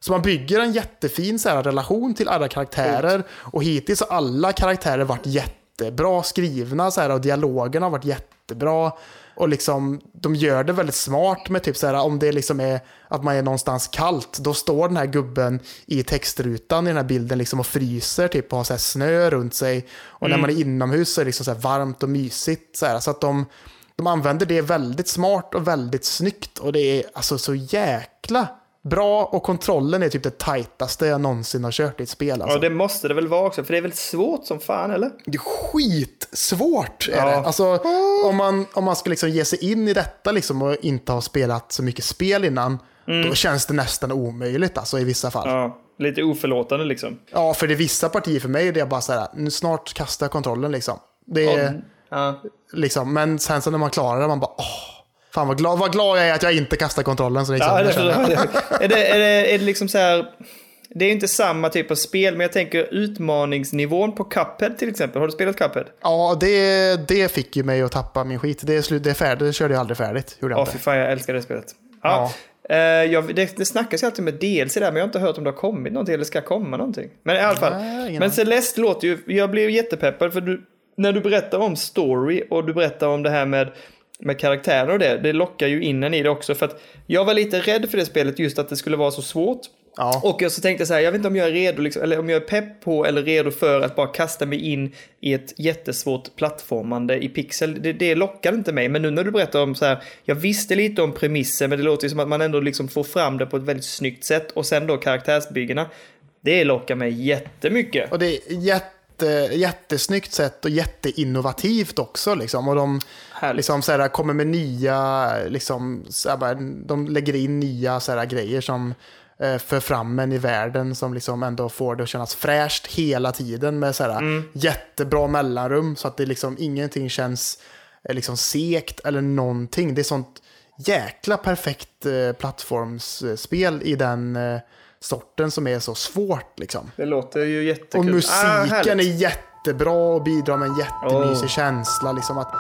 S1: Så man bygger en jättefin så här, relation till alla karaktärer. Och hittills har alla karaktärer varit jättebra skrivna så här, och dialogerna har varit jättebra. Och liksom, de gör det väldigt smart med typ så här, om det liksom är att man är någonstans kallt, då står den här gubben i textrutan i den här bilden liksom och fryser typ och har så här snö runt sig. Och när man är inomhus så är det liksom så varmt och mysigt. Så, här, så att de, de använder det väldigt smart och väldigt snyggt. Och det är alltså så jäkla bra och kontrollen är typ det tajtaste jag någonsin har kört i ett spel. Alltså.
S2: Ja, det måste det väl vara också, för det är väl svårt som fan, eller?
S1: Det är skitsvårt. Är
S2: Ja.
S1: det. Alltså, om, man, om man ska liksom ge sig in i detta liksom och inte ha spelat så mycket spel innan, då känns det nästan omöjligt alltså, i vissa fall. Ja.
S2: Ja, lite oförlåtande liksom.
S1: för det är vissa partier för mig där jag bara säger nu snart kastar jag kontrollen liksom. Det är,
S2: Ja.
S1: liksom. Men sen så när man klarar det, man bara åh. Fan vad glad, vad glad jag är att jag inte kastar kontrollen. Så liksom,
S2: Ja, det,
S1: känner.
S2: är, det, är, det, är det liksom så här... Det är inte samma typ av spel, men jag tänker utmaningsnivån på Cuphead till exempel. Har du spelat Cuphead?
S1: Ja, det, det fick ju mig att tappa min skit. Det är, slut, det är färdigt, det körde jag aldrig färdigt. Gjorde jag
S2: Ja,
S1: inte.
S2: fy fan, jag älskar det spelet. Ja. Eh, jag, det, det snackas ju alltid med DLC där, men jag har inte hört om det har kommit någonting eller ska komma någonting. Men i alla fall.
S1: Nej,
S2: men. Celeste låter ju, jag blev jättepeppad för du, när du berättar om story och du berättar om det här med, med karaktärer och det, det lockar ju in en i det också. För att jag var lite rädd för det spelet just att det skulle vara så svårt.
S1: Ja.
S2: Och jag så tänkte så här, jag vet inte om jag är redo, liksom, eller om jag är pepp på eller redo för att bara kasta mig in i ett jättesvårt plattformande i pixel. Det, det lockar inte mig. Men nu när du berättar om så här, jag visste lite om premissen, men det låter ju som att man ändå liksom får fram det på ett väldigt snyggt sätt. Och sen då karaktärsbyggena, det lockar mig jättemycket.
S1: Och det är jätte, jättesnyggt sätt och jätteinnovativt också. Liksom. Och de
S2: Härligt.
S1: liksom, så här, kommer med nya, liksom, så här, de lägger in nya så här, grejer som eh, för fram en i världen som liksom ändå får det att kännas fräscht hela tiden med så här,
S2: Mm.
S1: jättebra mellanrum så att det liksom ingenting känns eh, liksom sekt eller någonting. Det är sånt jäkla perfekt eh, plattformsspel i den eh, sorten som är så svårt liksom.
S2: Det låter ju jättekul.
S1: Och
S2: Ah,
S1: musiken
S2: härligt.
S1: är jättebra och bidrar med en jättemysig
S2: Åh.
S1: känsla. Liksom att,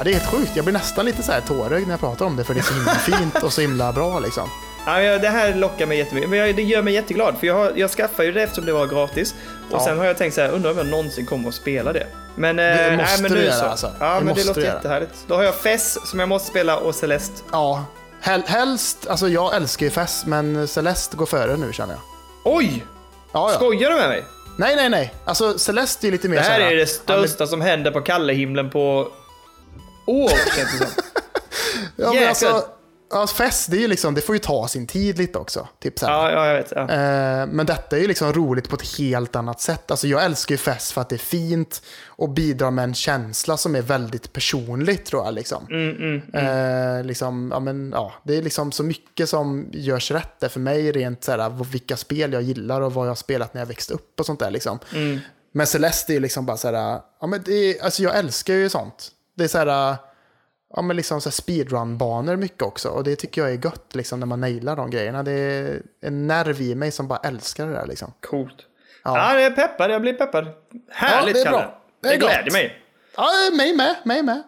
S1: ja, det är helt sjukt. Jag blir nästan lite så här tårögd när jag pratar om det för det är så himla fint och så himla bra. Liksom.
S2: Ja, det här lockar mig jättemycket. Men det gör mig jätteglad för jag, har, jag skaffade ju det eftersom det var gratis. Och
S1: Ja.
S2: sen har jag tänkt så här, undrar om jag någonsin kommer att spela det. Men, eh,
S1: Det måste
S2: nej, men
S1: du
S2: nu
S1: göra,
S2: så.
S1: alltså.
S2: Ja,
S1: Det
S2: men det låter jättehärligt. Då har jag Fess som jag måste spela och Celeste.
S1: Ja, hel, helst, alltså jag älskar ju Fess, men Celeste går före nu känner jag.
S2: Oj!
S1: Ja, ja.
S2: Skojar du med mig?
S1: Nej, nej, nej. Alltså Celeste är lite mer
S2: Det här
S1: såhär-
S2: är det största som händer på Kallehimlen på år, känns det som.
S1: Ja, men alltså, ja, Fest, det, är ju liksom, det får ju ta sin tid lite också. Typ så.
S2: Ja, ja, jag vet. Ja.
S1: Eh, Men detta är ju liksom roligt på ett helt annat sätt. Alltså jag älskar ju fest för att det är fint och bidrar med en känsla som är väldigt personlig tror jag. Liksom. Eh, liksom, ja, men, ja, det är liksom så mycket som görs rätt där för mig rent så här, vilka spel jag gillar och vad jag har spelat när jag växte upp och sånt där. Liksom. Men Celeste är ju liksom bara så här, ja, men det är, alltså jag älskar ju sånt. Det är så här, ja, men liksom så speedrun-banor mycket också. Och det tycker jag är gött liksom, när man nailar de grejerna. Det är en nerv i mig som bara älskar det där. Liksom.
S2: Coolt.
S1: Ja.
S2: Ja, jag är peppad. Jag blir peppad. Härligt,
S1: det är bra. Det är
S2: Det gläder
S1: gott.
S2: mig.
S1: Ja, mig med, mig med.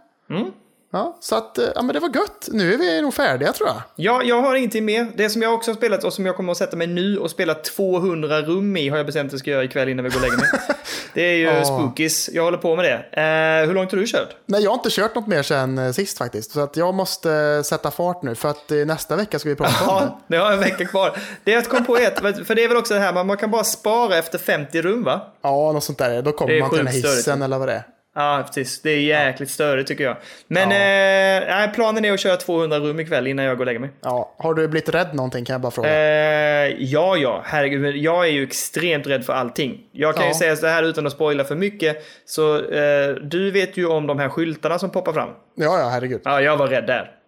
S1: Ja, så att, eh, ja men det var gött. Nu är vi nog färdiga tror jag.
S2: Ja, jag har ingenting mer. Det som jag också har spelat och som jag kommer att sätta mig nu och spela 200 rum i har jag bestämt att jag ska göra ikväll innan vi går och lägger mig. Det är ju
S1: Ja.
S2: spookies. Jag håller på med det. Eh, hur långt har du kört?
S1: Nej, jag har inte kört något mer sen eh, sist faktiskt. Så att jag måste eh, sätta fart nu för att eh, nästa vecka ska vi prata om det.
S2: Ja, har en vecka kvar. Det jag kom på är att, för det är väl också det här, man kan bara spara efter 50 rum va?
S1: Ja, något sånt där. Då kommer man till den här
S2: sjukt störigt.
S1: hissen eller vad det är.
S2: Ja, precis. Det är jäkligt störigt tycker jag. Men
S1: Ja.
S2: eh, planen är att köra 200 rum ikväll innan jag går och lägger mig.
S1: Ja, har du blivit rädd någonting kan jag bara fråga.
S2: Eh, ja, ja, herregud. men Jag är ju extremt rädd för allting. Jag kan ju
S1: Ja.
S2: säga så här utan att spoila för mycket. Så eh, du vet ju om de här skyltarna som poppar fram.
S1: Ja, ja, herregud.
S2: Ja, jag var rädd där.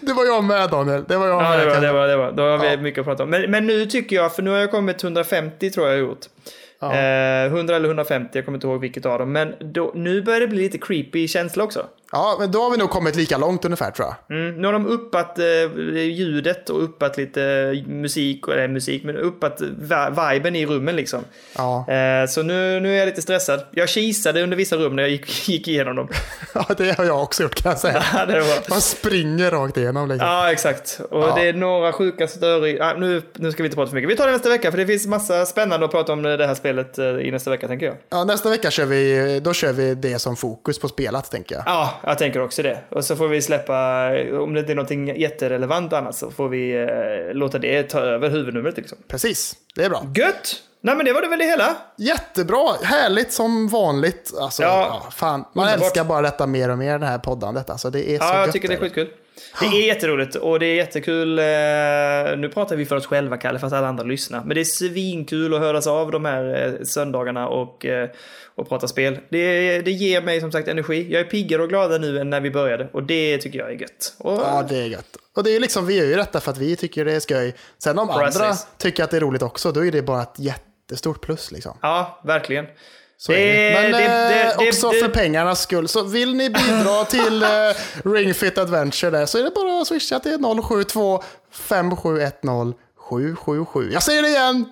S1: Det var jag med Daniel. Det var jag
S2: Ja,
S1: med.
S2: det var, det var, det var. Då har vi
S1: Ja.
S2: mycket att prata om. Men, men nu tycker jag, för nu har jag kommit till 150 tror jag jag har gjort. Eh, 100 eller 150, jag kommer inte ihåg vilket av dem. Men då, nu börjar det bli lite creepy känsla också.
S1: Ja, men då har vi nog kommit lika långt ungefär tror jag.
S2: Mm, nu har de uppat eh, ljudet och uppat lite musik, eller musik, men uppat viben i rummen liksom.
S1: Ja.
S2: Eh, så nu, nu är jag lite stressad. Jag kisade under vissa rum när jag gick, gick igenom dem.
S1: ja, det har jag också gjort kan jag säga.
S2: Ja, det var...
S1: Man springer rakt igenom liksom.
S2: Ja, exakt. Och
S1: Ja.
S2: det är några sjuka större... Ah, nu, nu ska vi inte prata för mycket. Vi tar det nästa vecka, för det finns massa spännande att prata om det här spelet eh, i nästa vecka, tänker jag.
S1: Ja, nästa vecka kör vi, då kör vi det som fokus på spelat tänker jag.
S2: Ja, jag tänker också det. Och så får vi släppa, om det inte är någonting jätterelevant annat, så får vi eh, låta det ta över huvudnumret liksom.
S1: Precis, det är bra.
S2: Gött! Nej, men det var det väl det hela.
S1: Jättebra, härligt som vanligt. Alltså,
S2: Ja.
S1: ja. fan. Man
S2: Underbart.
S1: älskar bara detta mer och mer, det här poddandet. Alltså, det är så
S2: Ja, jag
S1: gött
S2: tycker det är skitkul. Det är jätteroligt och det är jättekul. Eh, nu pratar vi för oss själva, Kalle, fast alla andra lyssnar. Men det är svinkul att höras av de här eh, söndagarna och, eh, och prata spel. Det, det ger mig som sagt energi. Jag är piggare och gladare nu än när vi började och det tycker jag är gött. Och,
S1: Ja, det är gött. Och det är liksom, vi gör ju detta för att vi tycker det är skoj. Sen om
S2: Precis.
S1: andra tycker att det är roligt också, då är det bara ett jättestort plus liksom.
S2: ja, verkligen.
S1: Så är det. Men
S2: det- det-
S1: eh,
S2: det-
S1: också
S2: det-
S1: för pengarnas skull. Så vill ni bidra till eh, Ring Fit Adventure där så är det bara att swisha till 072 5710 777. Jag säger det igen.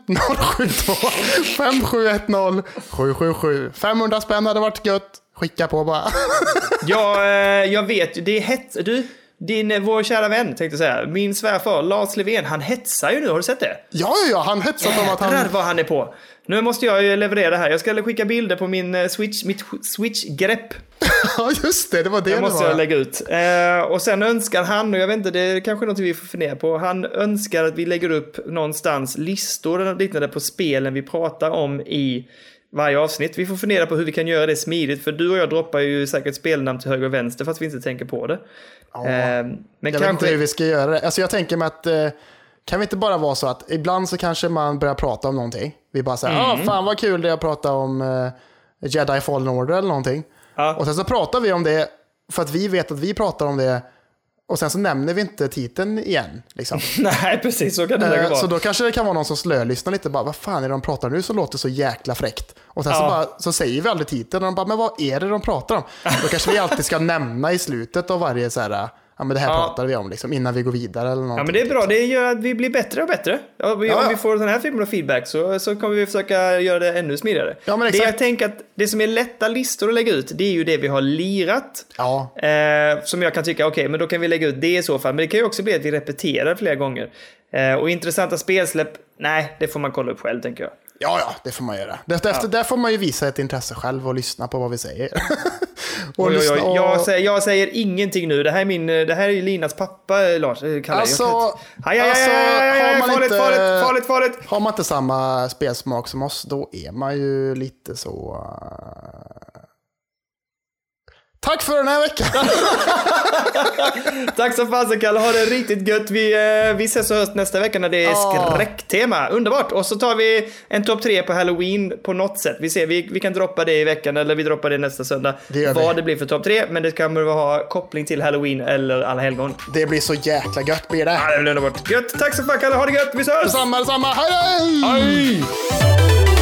S1: 072 5710 777. 500 spänn hade varit gött. Skicka på bara.
S2: Ja, eh, jag vet ju, det är hets... Du, din, eh, vår kära vän tänkte jag säga, min svärfar Lars Levén, han hetsar ju nu, har du sett det?
S1: ja, ja. Han hetsat om att han...
S2: Jädrar vad han är på. Nu måste jag ju leverera det här. Jag ska skicka bilder på min eh, switch, mitt switch-grepp.
S1: Ja, just det. Det var det
S2: Det
S1: det
S2: måste
S1: var.
S2: jag lägga ut. Eh, och sen önskar han, och jag vet inte, det är kanske något vi får fundera på. Han önskar att vi lägger upp någonstans listor och liknande på spelen vi pratar om i varje avsnitt. Vi får fundera på hur vi kan göra det smidigt, för du och jag droppar ju säkert spelnamn till höger och vänster fast vi inte tänker på det.
S1: Ja.
S2: Eh, men
S1: Jag vet inte hur
S2: kanske...
S1: vi ska göra det. Alltså jag tänker mig att eh, kan vi inte bara vara så att ibland så kanske man börjar prata om någonting. Vi bara säger, ah,
S2: Mm.
S1: fan vad kul det är att prata om eh, Jedi Fallen Order eller någonting.
S2: Ja.
S1: Och sen så pratar vi om det för att vi vet att vi pratar om det. Och sen så nämner vi inte titeln igen. Liksom.
S2: Nej, precis så kan det
S1: Eh,
S2: vara.
S1: så då kanske det kan vara någon som slölyssnar lite. Bara, vad fan är det de pratar nu som låter så jäkla fräckt? Och sen så,
S2: Ja.
S1: bara, så säger vi aldrig titeln. Och de bara, men vad är det de pratar om? Då kanske vi alltid ska nämna i slutet av varje så här, ja men det här
S2: Ja.
S1: pratar vi om liksom, innan vi går vidare eller
S2: Ja
S1: någonting.
S2: men det är bra, det gör att vi blir bättre och bättre. Ja, vi,
S1: Ja,
S2: Om
S1: ja.
S2: vi får den här typen av feedback så, så kommer vi försöka göra det ännu smidigare.
S1: Ja, men
S2: det
S1: exakt.
S2: jag tänker att det som är lätta listor att lägga ut, det är ju det vi har lirat.
S1: Ja,
S2: Eh, som jag kan tycka, okej, men då kan vi lägga ut det i så fall. Men det kan ju också bli att vi repeterar flera gånger. Eh, och intressanta spelsläpp, nej, det får man kolla upp själv tänker jag.
S1: Ja, ja, det får man göra. Där, efter, där får man ju visa ett intresse själv och lyssna på vad vi säger. och
S2: Oj, oj,
S1: och...
S2: Jag, säger, jag säger ingenting nu. Det här är, min, det här är Linas pappa, eh, Lars. eh.
S1: Alltså,
S2: Jag- Aj, aj, aj,
S1: alltså,
S2: aj, aj, aj,
S1: har man
S2: farligt,
S1: inte-
S2: farligt, farligt, farligt.
S1: Har man inte samma spelsmak som oss, då är man ju lite så... Tack för den här veckan!
S2: Tack så fasen Kalle, ha det riktigt gött. Vi, eh, vi ses och hörs nästa vecka när det är skräcktema. Underbart! Och så tar vi en topp tre på halloween på något sätt. Vi ser, vi, vi kan droppa det i veckan eller vi droppar det nästa söndag.
S1: Det gör vi.
S2: Vad det blir för topp tre, men det kommer att ha koppling till halloween eller alla helgon.
S1: Det blir så jäkla gött blir det.
S2: Ja, det blir underbart. Gött! Tack så fan Kalle, ha det gött! Vi ses!
S1: Detsamma, detsamma. Hej, hej!
S2: Hej!